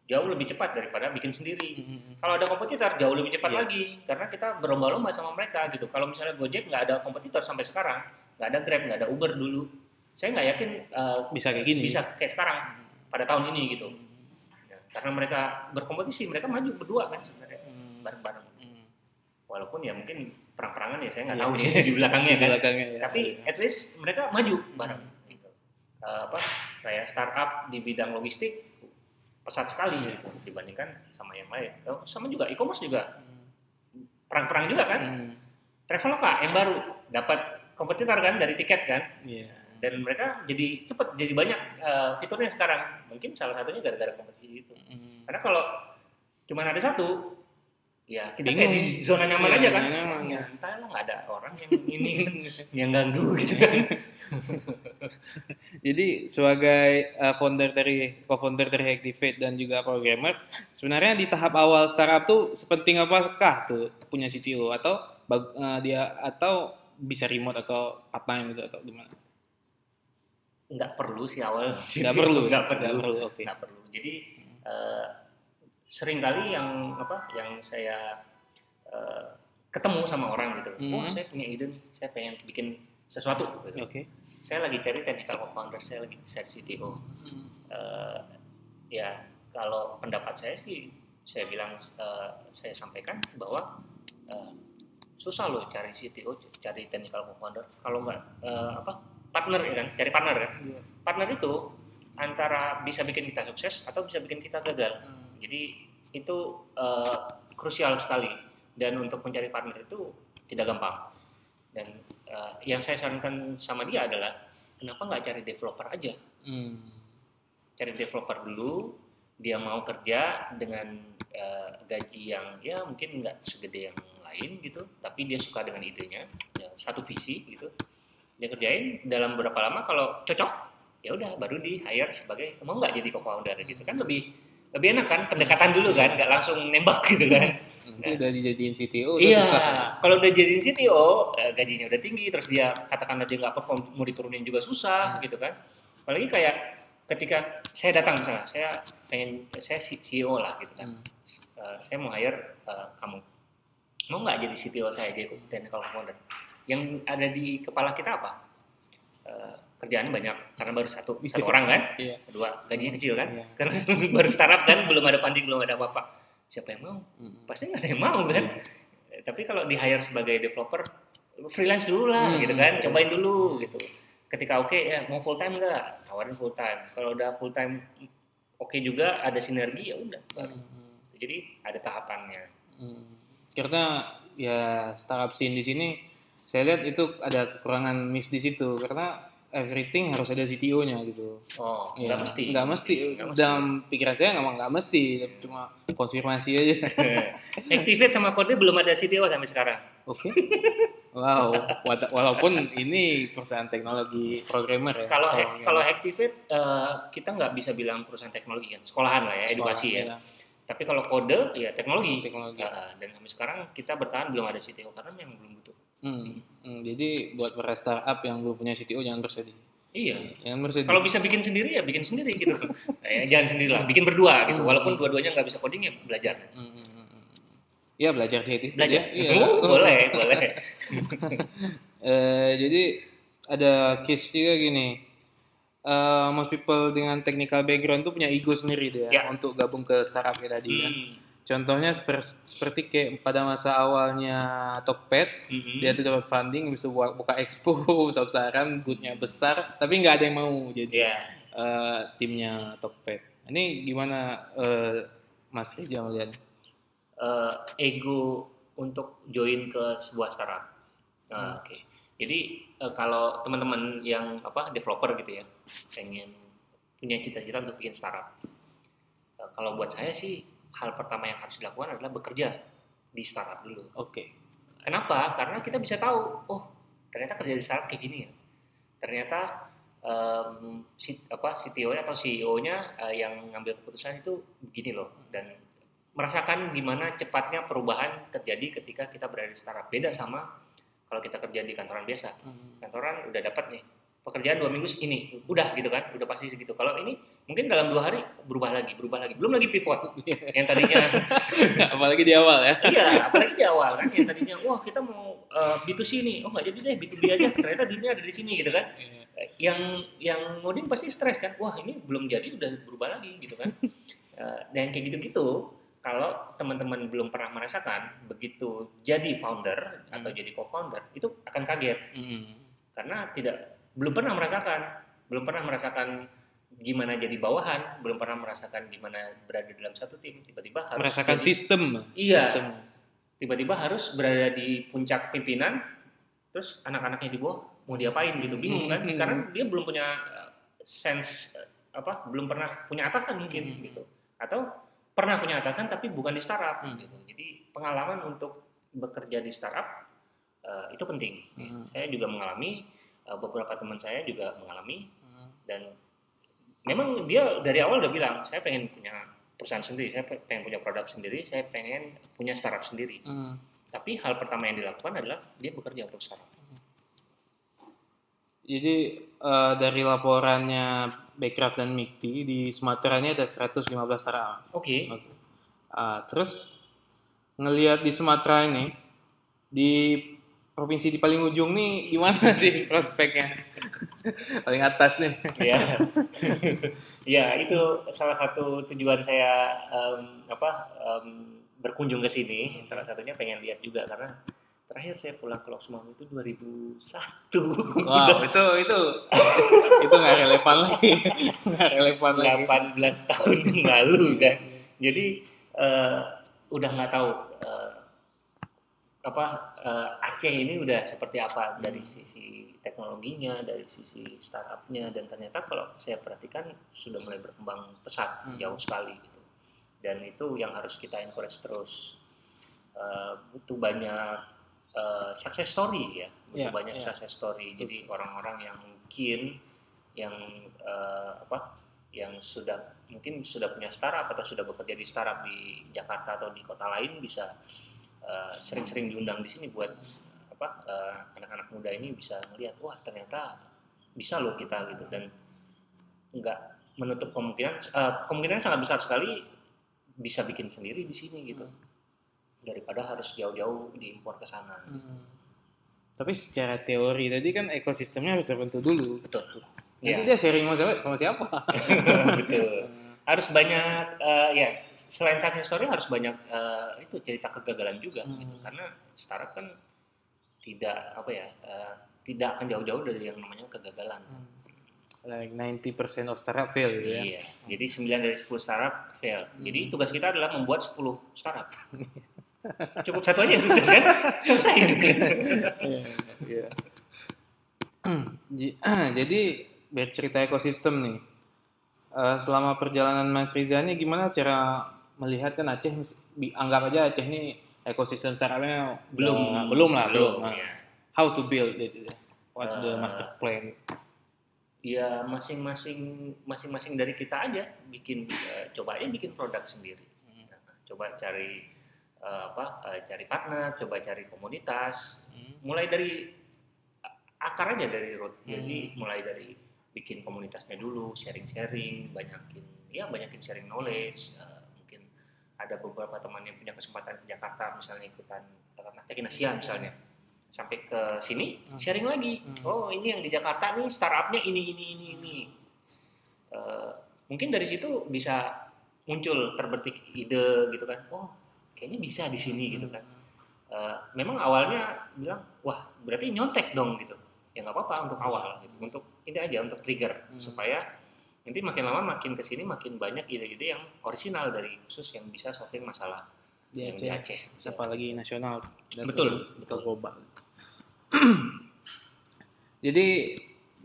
jauh lebih cepat daripada bikin sendiri Hmm. kalau ada kompetitor jauh lebih cepat Iya. lagi karena kita berlomba-lomba sama mereka gitu kalau misalnya Gojek nggak ada kompetitor sampai sekarang nggak ada Grab nggak ada Uber dulu saya nggak yakin eh, Bisa kayak gini. bisa kayak sekarang pada tahun ini gitu Ya, karena mereka berkompetisi mereka maju berdua kan sebenarnya. Bareng-bareng Hmm. walaupun ya mungkin perang-perangan ya saya nggak Iya. tahu nih di belakangnya Di kan belakangnya ya. tapi at least mereka maju bareng gitu. Eh, apa kayak startup di bidang logistik pesat sekali gitu, dibandingkan sama yang lain Oh, sama juga e-commerce juga perang-perang juga kan Hmm. Traveloka yang baru dapat kompetitor kan dari tiket kan Iya. dan mereka jadi cepet jadi banyak eh, fiturnya sekarang mungkin salah satunya gara-gara kompetisi itu Hmm. karena kalau cuma ada satu ya kita Bingung. kayak di zona nyaman Iya, aja kan nyaman. ya entah lah nggak ada orang yang ini yang ganggu gitu kan Jadi sebagai uh, founder dari co-founder dari Activate dan juga programmer, sebenarnya di tahap awal startup tuh sepenting apakah tuh punya CTO atau bag- uh, dia atau bisa remote atau part time gitu atau gimana? nggak perlu sih awal Nggak perlu, nggak perlu nggak perlu, oke. nggak perlu jadi eh, sering kali yang apa yang saya eh, ketemu sama orang gitu Hmm. oh saya punya ide nih saya pengen bikin sesuatu gitu. Oke. saya lagi cari technical co-founder saya lagi cari CTO Eh, ya kalau pendapat saya sih saya bilang eh, saya sampaikan bahwa eh, susah loh cari CTO cari technical co-founder kalau nggak eh, apa partner ya kan cari partner kan Iya. partner itu antara bisa bikin kita sukses atau bisa bikin kita gagal jadi itu eh, krusial sekali. Dan untuk mencari partner itu tidak gampang. Dan eh, yang saya sarankan sama dia adalah kenapa nggak cari developer aja? Hmm. cari developer dulu dia mau kerja dengan eh, gaji yang ya mungkin nggak segede yang lain gitu tapi dia suka dengan idenya ya, satu visi gitu. Dia kerjain dalam berapa lama kalau cocok ya udah baru di hire sebagai mau nggak jadi co-founder? Gitu. Kan lebih lebih enak kan? Pendekatan dulu kan? Nggak langsung nembak gitu kan? Nanti udah dijadiin CTO udah iya. susah. kalau udah jadiin CTO eh, gajinya udah tinggi terus dia katakanlah dia nggak perform mau diturunin juga susah gitu kan? Apalagi kayak ketika saya datang misalnya saya pengen saya CEO lah gitu kan? Hmm. Eh, saya mau hire eh, kamu. Mau nggak jadi CTO saya jadi technical founder yang ada di kepala kita apa? Eh, kerjaannya banyak karena baru satu satu orang kan? Iya. kedua gajinya kecil kan? Iya. karena baru startup kan belum ada funding belum ada apa-apa. Siapa yang mau? Hmm. pasti nggak ada yang mau kan? Eh, tapi kalau di hire sebagai developer freelance dulu lah Hmm, gitu kan? Cobain dulu gitu. Ketika oke ya mau full time nggak? Tawarin full time kalau udah full time oke juga ada sinergi ya udah. Hmm. Jadi ada tahapannya. Hmm. Karena ya startup scene di sini saya lihat itu ada kekurangan miss di situ. Karena everything harus ada CTO-nya gitu. Oh, Ya, nggak mesti. Nggak mesti. Nggak mesti. Dalam pikiran saya nggak nggak mesti, cuma konfirmasi aja. Activate sama kode belum ada CTO sampai sekarang. Oke. Wow. Wala- Walaupun ini perusahaan teknologi programmer ya. Kalau kalau Activate eh, kita nggak bisa bilang perusahaan teknologi kan, sekolahan lah ya, edukasi ya. Sekolah, Tapi kalau kode ya teknologi. Teknologi. Eh, dan sampai sekarang kita bertahan belum ada CTO karena memang belum butuh. Hmm. Hmm, Jadi buat para startup yang belum punya CTO jangan bersedih. Iya. Jangan bersedih. Kalau bisa bikin sendiri ya bikin sendiri gitu. Nah, ya, jangan sendiri lah, bikin berdua gitu. Hmm. Walaupun dua-duanya nggak bisa coding ya belajar. Hmm, hmm, hmm, hmm. Ya belajar kreatif. Belajar. Iya. Oh, boleh, boleh. Eh, jadi ada case juga gini. Eh, most people dengan technical background tuh punya ego sendiri dia Ya. untuk gabung ke startup kayak tadi kan. Contohnya seper- seperti kayak pada masa awalnya Tokped, Mhm. dia tuh dapat funding bisa buka, buka expo besar-besaran, bootnya besar, tapi nggak ada yang mau jadi Iya. eh, timnya Tokped. Ini gimana eh, Mas Rija melihat? eh, ego untuk join ke sebuah startup. Hmm. Nah, Oke. Jadi eh, kalau teman-teman yang apa developer gitu ya, pengen punya cita-cita untuk bikin startup. Kalau buat saya sih hal pertama yang harus dilakukan adalah bekerja di startup dulu. Oke. Kenapa? Karena kita bisa tahu, oh ternyata kerja di startup kayak gini ya. Ternyata em, si, apa CTO-nya atau CEO-nya eh, yang ngambil keputusan itu begini loh dan merasakan gimana cepatnya perubahan terjadi ketika kita berada di startup. Beda sama kalau kita kerja di kantoran biasa. Hmm. Kantoran udah dapat nih pekerjaan dua minggu ini, udah gitu kan, udah pasti segitu. Kalau ini mungkin dalam dua hari berubah lagi, berubah lagi. Belum lagi pivot yang tadinya Apalagi di awal ya. iya, apalagi di awal kan yang tadinya wah kita mau uh, B2C nih, oh nggak jadi deh B2B aja, ternyata duitnya ada di sini gitu kan. Eh, Yang yang ngoding pasti stres kan, wah ini belum jadi udah berubah lagi gitu kan. Eh, dan kayak gitu-gitu, kalau teman-teman belum pernah merasakan begitu jadi founder atau Hmm. jadi co-founder itu akan kaget Hmm. karena tidak belum pernah merasakan, belum pernah merasakan gimana jadi bawahan, belum pernah merasakan gimana berada dalam satu tim, tiba-tiba harus Merasakan jadi- sistem. Iya. Sistem. tiba-tiba harus berada di puncak pimpinan terus anak-anaknya di bawah mau diapain gitu bingung kan Hmm. karena dia belum punya uh, sense uh, apa belum pernah punya atasan mungkin Hmm. gitu atau pernah punya atasan tapi bukan di startup Hmm. gitu jadi pengalaman untuk bekerja di startup uh, itu penting Hmm. saya juga mengalami uh, beberapa teman saya juga mengalami Hmm. dan memang dia dari awal udah bilang saya pengen punya perusahaan sendiri saya pe- pengen punya produk sendiri saya pengen punya startup sendiri Hmm. tapi hal pertama yang dilakukan adalah dia bekerja untuk startup. Jadi eh, dari laporannya Backcraft dan Mikti di Sumatera ini ada 115 startup. Oke. Oke. Ah, terus ngelihat di Sumatera ini di provinsi di paling ujung nih gimana sih prospeknya? paling atas nih. Ya. ya itu salah satu tujuan saya em, apa em, berkunjung ke sini. Salah satunya pengen lihat juga karena terakhir saya pulang ke Loksmawe itu 2001. Wow, itu itu itu nggak relevan lagi, nggak relevan lagi. 18 tahun yang lalu kan. Jadi eh, udah nggak tahu apa eh, Aceh ini udah seperti apa dari sisi teknologinya, dari sisi startupnya dan ternyata kalau saya perhatikan sudah mulai berkembang pesat Hmm. jauh sekali gitu. Dan itu yang harus kita encourage terus. Eh, butuh banyak eh, success story ya, butuh Ya, banyak ya. success story. Jadi orang-orang yang mungkin yang eh, apa yang sudah mungkin sudah punya startup atau sudah bekerja di startup di Jakarta atau di kota lain bisa eh, sering-sering diundang di sini buat apa eh, anak-anak muda ini bisa melihat wah ternyata bisa loh kita gitu dan nggak menutup kemungkinan eh, kemungkinan sangat besar sekali bisa bikin sendiri di sini gitu daripada harus jauh-jauh diimpor ke sana Hmm. Tapi secara teori tadi kan ekosistemnya harus terbentuk dulu. betul Nanti Ya. dia sharing sama siapa? Sama siapa? betul harus banyak eh, ya selain success story harus banyak eh, itu cerita kegagalan juga Hmm. gitu. karena startup kan tidak apa ya eh, tidak akan jauh-jauh dari yang namanya kegagalan Hmm. like 90% of startup fail gitu ya. Iya. Jadi 9 dari 10 startup fail. Jadi tugas kita adalah membuat 10 startup. Cukup satu aja sukses kan? Selesai. Iya, iya. Jadi biar cerita ekosistem nih. Eh, selama perjalanan Mas Riza nih gimana cara melihat kan Aceh anggap aja Aceh nih ekosistem startupnya belum udah- belum lah belum. Nah, ya. How to build it? What the Eh, master plan? ya masing-masing masing-masing dari kita aja bikin eh, coba aja bikin produk sendiri Nah, coba cari eh, apa eh, cari partner coba cari komunitas Hmm. mulai dari akar aja dari root jadi Hmm. mulai dari bikin komunitasnya dulu sharing-sharing banyakin ya banyakin sharing knowledge eh, mungkin ada beberapa teman yang punya kesempatan ke Jakarta misalnya ikutan Tekin Asia misalnya. Sampai ke sini Hmm. sharing lagi. Hmm. oh ini yang di Jakarta nih startupnya ini ini ini ini. Eh, mungkin dari situ bisa muncul terbetik ide gitu kan. Oh kayaknya bisa di sini gitu kan. Eh, memang awalnya bilang wah berarti nyontek dong gitu ya nggak apa-apa untuk awal gitu. untuk ini aja untuk trigger Hmm. supaya nanti makin lama makin ke sini makin banyak ide-ide yang original dari khusus yang bisa solving masalah Di yang di Aceh. Aceh apalagi nasional dan Betul, betul. global. Jadi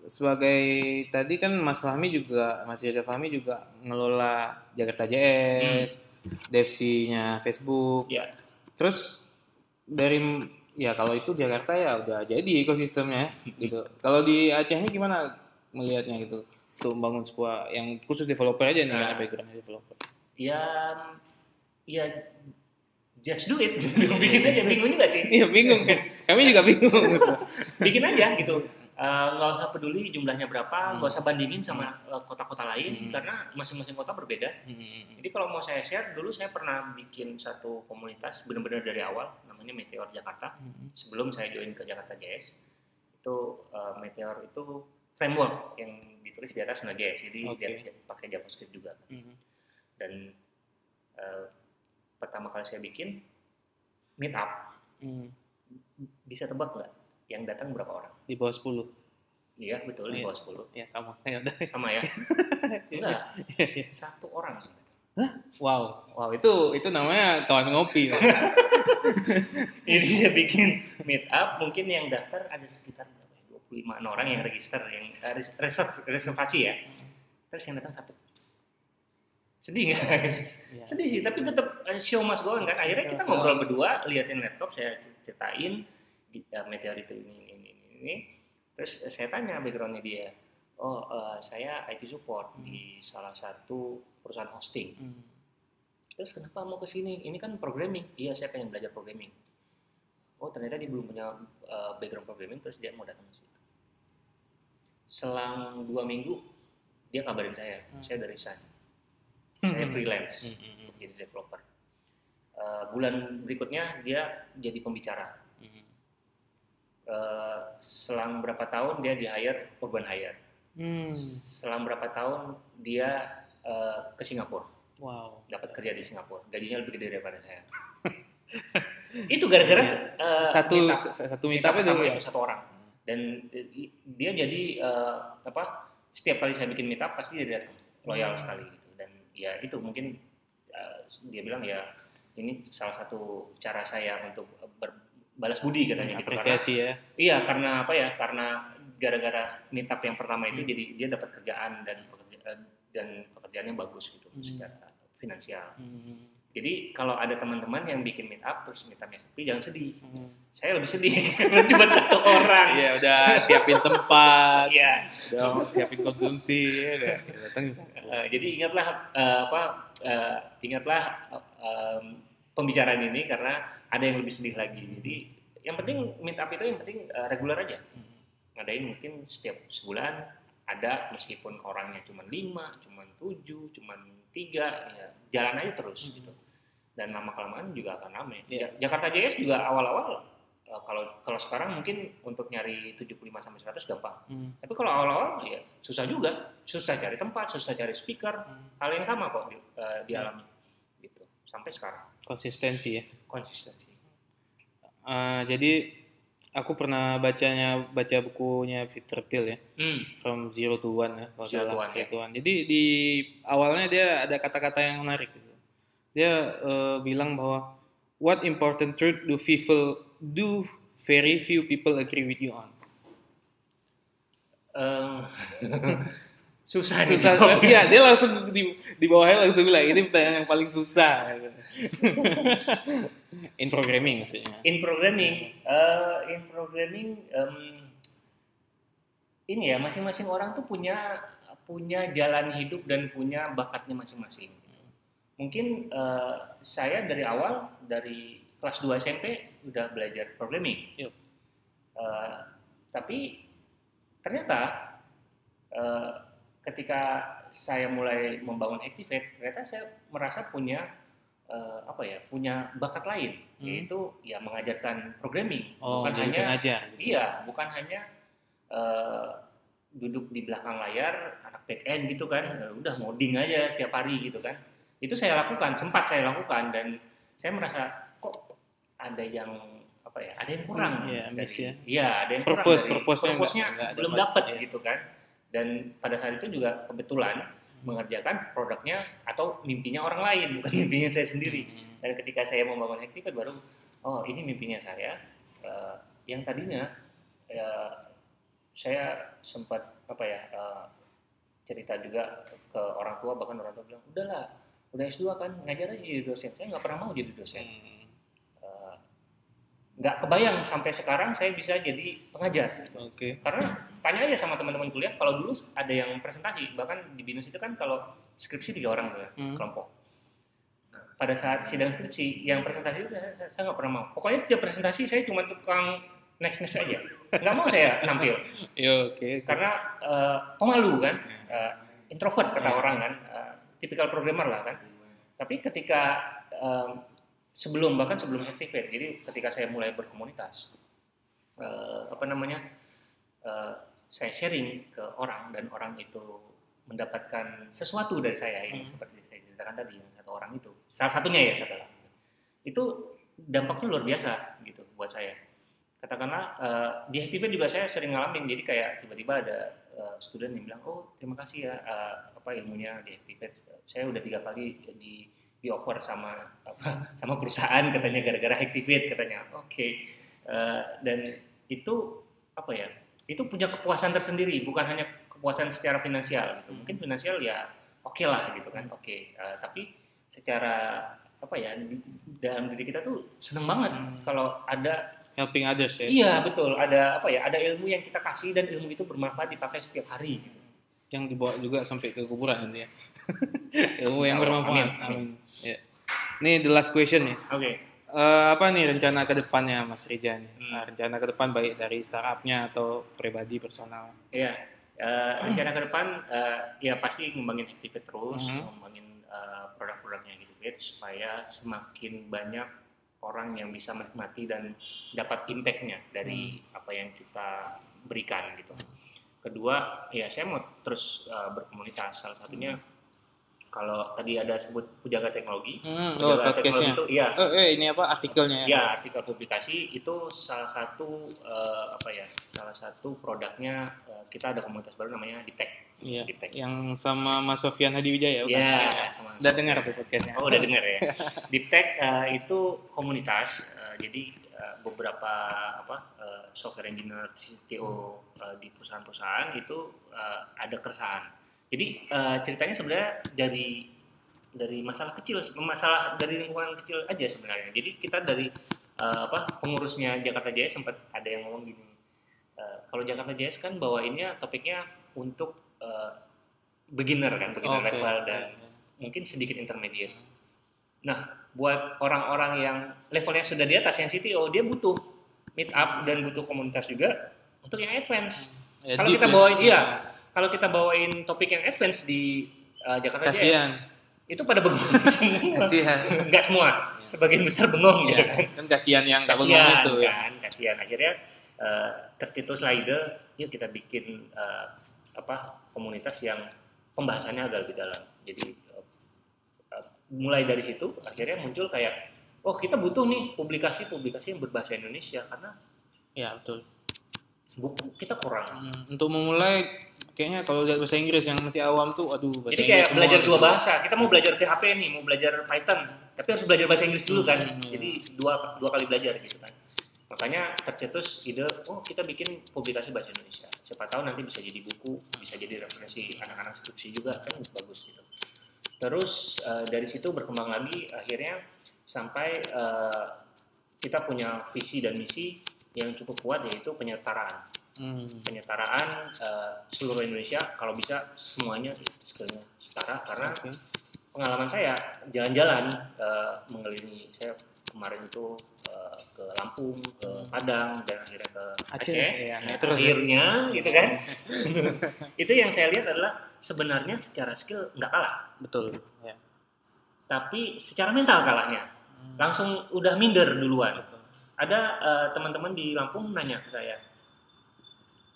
sebagai tadi kan Mas Fahmi juga Mas Jaga Fahmi juga ngelola Jakarta JS, Devsi-nya Facebook. ya Terus dari ya kalau itu Jakarta ya udah jadi ekosistemnya gitu. Kalau di Aceh ini gimana melihatnya gitu? Untuk membangun sebuah yang khusus developer aja nih Nah. karena backgroundnya developer. ya ya just do it bikin aja bingung juga sih Iya bingung kan? Kami juga bingung. gitu. bikin aja gitu Eh, nggak usah peduli jumlahnya berapa Hmm. nggak usah bandingin sama eh, kota-kota lain Hmm. karena masing-masing kota berbeda Hmm. jadi kalau mau saya share dulu saya pernah bikin satu komunitas benar-benar dari awal namanya Meteor Jakarta. Hmm. sebelum saya join ke Jakarta JS itu eh, Meteor itu framework yang ditulis di atas Node.js jadi di atas pakai JavaScript juga. Hmm. dan eh, pertama kali saya bikin meetup. Hmm. bisa tebak nggak? Yang datang berapa orang? Di bawah 10. iya betul di Iya. bawah 10 Ya sama. Sama ya? Enggak. Satu orang Wow, wow itu itu namanya kawan ngopi. Mas. jadi saya bikin meet up mungkin yang daftar ada sekitar berapa ya? 25 orang yang register yang eh, res- reserv, reservasi ya terus yang datang satu sedih nggak Ya. sedih sih tapi tetap eh, show must go on kan akhirnya kita Show. ngobrol berdua liatin laptop saya ceritain di eh, meteor itu ini ini ini, ini. terus saya tanya backgroundnya dia oh eh, saya IT support di salah satu perusahaan hosting. Hmm. terus kenapa mau ke sini? Ini kan programming. Iya saya pengen belajar programming. Oh ternyata dia belum punya eh, background programming terus dia mau datang ke situ. Selang dua minggu dia kabarin saya. Hmm. saya dari resign. Saya freelance Hmm, hmm, hmm. jadi developer. Eh, bulan berikutnya dia jadi pembicara. Hmm. Eh, selang berapa tahun dia di hire urban hire Hmm. selang berapa tahun dia eh, ke Singapura Wow. dapat kerja di Singapura gajinya lebih gede daripada saya itu gara-gara eh, Satu meetup. satu Meetup itu ya. satu orang dan dia jadi eh, apa setiap kali saya bikin meetup pasti dia datang loyal Hmm. sekali gitu dan ya itu mungkin eh, dia bilang ya ini salah satu cara saya untuk berbalas budi katanya gitu karena Apresiasi ya. iya karena apa ya karena gara-gara meetup yang pertama itu Hmm. jadi dia dapat kerjaan dan eh, dan pekerjaannya bagus gitu Hmm. secara finansial Hmm. jadi kalau ada teman-teman yang bikin meetup terus meetupnya sepi jangan sedih Hmm. saya lebih sedih cuma satu orang Iya udah siapin tempat, ya udah siapin konsumsi, ya ya datang. Eh, jadi ingatlah eh, apa ingatlah em, pembicaraan ini karena ada yang lebih sedih lagi jadi yang penting meet up itu yang penting eh, reguler aja Hmm. Ngadain mungkin setiap sebulan ada meskipun orangnya cuma lima cuma tujuh cuma tiga ya jalan aja terus Hmm. gitu dan lama kelamaan juga akan ramai Iya. Ja- Jakarta JS juga awal-awal eh, kalau kalau sekarang mungkin untuk nyari 75 sampai 100 gampang Hmm. tapi kalau awal-awal ya susah juga, susah cari tempat, susah cari speaker, Hmm. hal yang sama kok di, eh, dialami gitu sampai sekarang Konsistensi ya. konsistensi. Eh, jadi aku pernah bacanya baca bukunya Peter Thiel ya Hmm. From Zero to One ya kalau Zero to salah One, Zero ya. to One. Jadi di awalnya dia ada kata-kata yang menarik gitu. Dia eh, bilang bahwa what important truth do people do very few people agree with you on. Eh, susah Susah. Iya, dia langsung di di bawahnya langsung bilang ini pertanyaan yang paling susah. In programming maksudnya. in programming eh, in programming em, ini ya masing-masing orang tuh punya punya jalan hidup dan punya bakatnya masing-masing mungkin eh, saya dari awal dari kelas 2 SMP udah belajar programming Yuk. Eh, tapi ternyata eh, ketika saya mulai membangun Activate ternyata saya merasa punya eh, apa ya punya bakat lain Hmm. yaitu ya mengajarkan programming Oh, bukan hanya pengajar. gitu. iya bukan hanya eh, duduk di belakang layar anak back end gitu kan eh, udah ngoding aja setiap hari gitu kan itu saya lakukan sempat saya lakukan dan saya merasa kok ada yang apa ya ada yang kurang Hmm, iya, miss ya. iya ada yang kurang Purpose- dari purpose-nya belum dapat, dapat iya. gitu kan dan pada saat itu juga kebetulan mengerjakan produknya atau mimpinya orang lain bukan mimpinya saya sendiri. Hmm. dan ketika saya membangun Activate baru oh ini mimpinya saya. Eh, yang tadinya ya, saya sempat apa ya eh, cerita juga ke orang tua bahkan orang tua bilang udahlah udah S2 kan ngajar aja jadi dosen. Saya nggak pernah mau jadi dosen. Hmm. Nggak kebayang sampai sekarang saya bisa jadi pengajar gitu. Oke. karena tanya aja sama teman-teman kuliah kalau dulu ada yang presentasi bahkan di binus itu kan kalau skripsi tiga orang tuh ya, Hmm. kelompok pada saat sidang skripsi yang presentasi itu saya saya- saya nggak pernah mau pokoknya tiap presentasi saya cuma tukang next next aja nggak mau saya nampil Ya, oke. oke. karena eh, pemalu kan eh, introvert kata orang kan eh, tipikal programmer lah kan tapi ketika eh, sebelum bahkan sebelum Activate jadi ketika saya mulai berkomunitas eh, apa namanya eh, saya sharing ke orang dan orang itu mendapatkan sesuatu dari saya yang Hmm. seperti saya ceritakan tadi yang satu orang itu. Salah satunya ya satu orang itu dampaknya luar biasa gitu buat saya. Katakanlah eh, di Activate juga saya sering ngalamin. Jadi kayak tiba-tiba ada eh, student yang bilang oh terima kasih ya eh, apa ilmunya di Activate saya udah tiga kali di di offer sama apa sama perusahaan katanya gara-gara Activate katanya oke Eh, dan itu apa ya itu punya kepuasan tersendiri bukan hanya kepuasan secara finansial gitu mungkin finansial ya oke lah gitu kan oke Eh, tapi secara apa ya di- dalam diri kita tuh seneng banget Hmm. kalau ada Helping others ya. iya betul ada apa ya ada ilmu yang kita kasih dan ilmu itu bermanfaat dipakai setiap hari gitu. Yang dibawa juga sampai ke kuburan nanti ya. Ilmu yang bermanfaat. Amin, amin. Ya. Ini the last question ya. oke Eh, apa nih rencana ke depannya Mas Rija nih? Hmm. Nah, rencana ke depan baik dari startupnya atau pribadi personal. ya eh, rencana ke depan eh, ya pasti ngembangin Activate terus Mhm. ngembangin eh, produk-produknya Activate supaya semakin banyak orang yang bisa menikmati dan dapat impact-nya dari apa yang kita berikan gitu. Kedua, ya saya mau terus eh, berkomunitas. Salah satunya kalau tadi ada sebut Pujaga Teknologi, Hmm, oh, Pujaga podcastnya. itu iya Eh, eh, ini apa artikelnya ya? Ya, artikel publikasi itu salah satu eh, apa ya? Salah satu produknya eh, kita ada komunitas baru namanya Diptek. Iya. Yang sama Mas Sofian Hadi Wijaya bukan? Ya, sama. Udah dengar tuh podcastnya. Oh, udah dengar ya. Diptek eh, itu komunitas. eh, jadi eh, beberapa apa eh, software engineer CTO eh, di perusahaan-perusahaan itu eh, ada keresahan. Jadi eh, ceritanya sebenarnya dari dari masalah kecil, masalah dari lingkungan kecil aja sebenarnya. Jadi kita dari eh, apa pengurusnya Jakarta JS sempat ada yang ngomong gini. eh, kalau Jakarta JS kan bawainnya topiknya untuk eh, beginner kan, beginner Oke. level dan mungkin sedikit intermediate. Nah, buat orang-orang yang levelnya sudah di atas yang CTO, dia butuh meet up dan butuh komunitas juga untuk yang advance. Ya, Kalau kita ya. bawain, iya, kalau kita bawain topik yang advance di uh, Jakarta JS, Kasihan. itu pada bengong semua. Kasihan. Enggak semua, sebagian besar bengong gitu Ya, kan. kan kasihan yang nggak bengong itu ya. kan, kasihan. Akhirnya uh, tercetus ide, yuk kita bikin uh, apa komunitas yang pembahasannya agak lebih dalam. Jadi mulai dari situ akhirnya muncul kayak oh kita butuh nih publikasi-publikasi yang berbahasa Indonesia karena Ya betul. buku kita kurang Hmm, untuk memulai kayaknya kalau lihat bahasa Inggris yang masih awam tuh, aduh bahasa jadi Inggris kayak semua belajar gitu. dua bahasa kita mau belajar PHP nih mau belajar Python tapi harus belajar bahasa Inggris dulu kan Hmm, iya. jadi dua dua kali belajar gitu kan makanya tercetus ide oh kita bikin publikasi bahasa Indonesia siapa tahu nanti bisa jadi buku bisa jadi referensi anak-anak skripsi juga kan bagus gitu terus eh, dari situ berkembang lagi akhirnya sampai eh, kita punya visi dan misi yang cukup kuat yaitu penyetaraan Hmm. penyetaraan eh, seluruh Indonesia kalau bisa semuanya skillnya setara karena Oke. pengalaman saya jalan-jalan eh, mengelilingi saya kemarin itu eh, ke Lampung ke Padang dan akhirnya ke Aceh, Aceh, iya. Nah, Terus, ya. akhirnya gitu kan itu yang saya lihat adalah sebenarnya secara skill nggak kalah Betul. Ya. tapi secara mental kalahnya Hmm. langsung udah minder duluan Betul. ada eh, teman-teman di Lampung nanya ke saya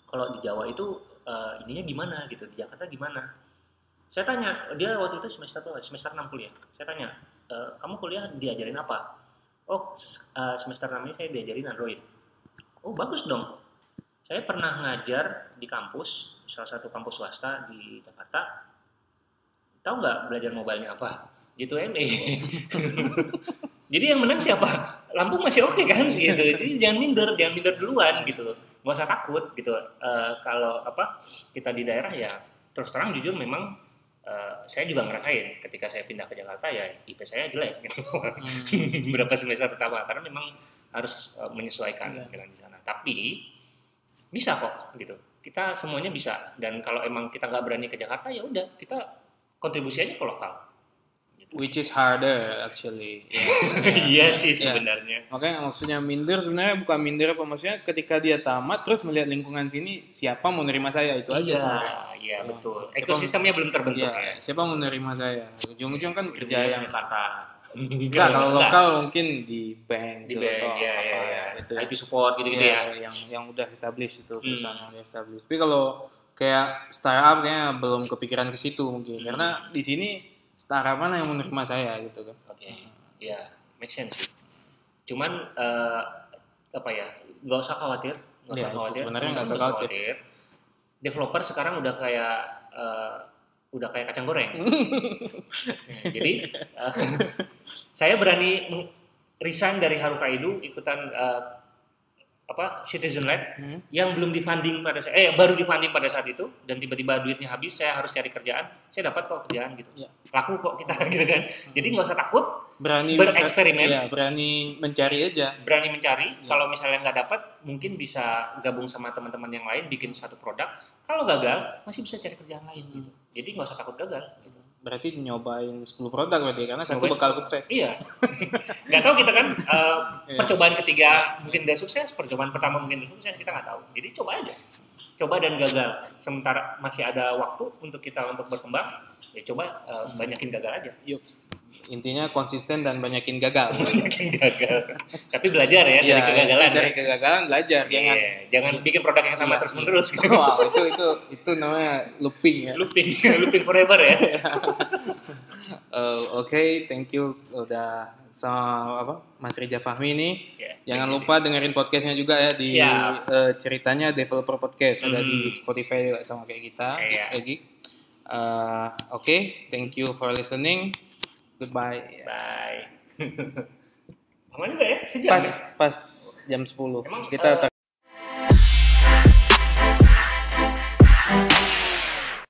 kalau di Jawa itu eh, ininya gimana gitu di Jakarta gimana saya tanya dia waktu itu semester berapa semester 6 kuliah saya tanya "Eh, kamu kuliah diajarin apa oh eh, semester 6 ini saya diajarin Android. Oh bagus dong. Saya pernah ngajar di kampus salah satu kampus swasta di Jakarta. Tahu nggak belajar mobilenya apa? Gitu ME jadi yang menang siapa? Lampung masih oke kan? Gitu. Jadi jangan minder jangan minder duluan gitu nggak usah takut gitu. Eh, kalau apa kita di daerah ya terus terang jujur memang eh, saya juga ngerasain ketika saya pindah ke Jakarta ya IP saya jelek gitu. Hmm. berapa semester pertama karena memang harus eh, menyesuaikan Iya. dengan di sana tapi bisa kok gitu kita semuanya bisa dan kalau emang kita nggak berani ke Jakarta ya udah kita kontribusi aja ke lokal Which is harder actually. Ya. iya sih Iya. sebenarnya Makanya maksudnya minder sebenarnya bukan minder apa maksudnya ketika dia tamat terus melihat lingkungan sini siapa mau nerima saya itu aja iya iya betul Siapa- ekosistemnya belum terbentuk Iya, ya siapa mau nerima saya? Ujung-ujung kan kerja Kerja yang Jakarta enggak kalau Enggak. lokal mungkin di bank di gitu, bank atau ya apa ya ya gitu. IT support gitu gitu Iya, ya yang yang udah established itu Hmm. perusahaan yang udah established. Tapi kalau kayak startup kayaknya belum kepikiran ke situ mungkin Hmm. karena di sini startup mana yang menerima saya gitu kan. oke ya make sense cuman eh, apa ya nggak usah khawatir nggak Ya, usah khawatir sebenarnya nggak usah Teman-teman khawatir. developer sekarang udah kayak eh, udah kayak kacang goreng Nah, jadi eh, saya berani resign dari Harukaido ikutan eh, apa Citizen Lab Hmm. yang belum difunding pada saat eh baru difunding pada saat itu dan tiba-tiba duitnya habis saya harus cari kerjaan saya dapat kok kerjaan gitu Ya. laku kok kita gitu kan jadi nggak usah takut Berani Bereksperimen. Ya, berani mencari aja. berani mencari Ya. kalau misalnya nggak dapat mungkin bisa gabung sama teman-teman yang lain bikin satu produk kalau gagal masih bisa cari kerjaan lain gitu jadi nggak usah takut gagal gitu. Berarti nyobain 10 produk berarti karena satu Nyobain bakal sukses. iya nggak tahu kita kan Iya. percobaan ketiga mungkin udah sukses percobaan pertama mungkin udah sukses kita nggak tahu jadi coba aja coba dan gagal sementara masih ada waktu untuk kita untuk berkembang ya coba eh, banyakin gagal aja Yuk. Intinya konsisten dan banyakin gagal. banyakin gagal tapi belajar ya dari Iya, kegagalan dari ya. kegagalan belajar jangan Iya, jangan bikin produk yang sama Iya, terus menerus gitu. wow itu itu itu namanya looping ya looping looping forever ya Eh, oke thank you udah sama apa Mas Rija Fahmi ini Ya, jangan you. lupa dengerin podcastnya juga ya di Siap. eh, ceritanya developer podcast ada di Hmm. Spotify juga sama kayak kita Iya. lagi Eh, oke thank you for listening goodbye. Bye. Lama juga ya? Sejam pas ya? pas jam 10 Emang, kita eh,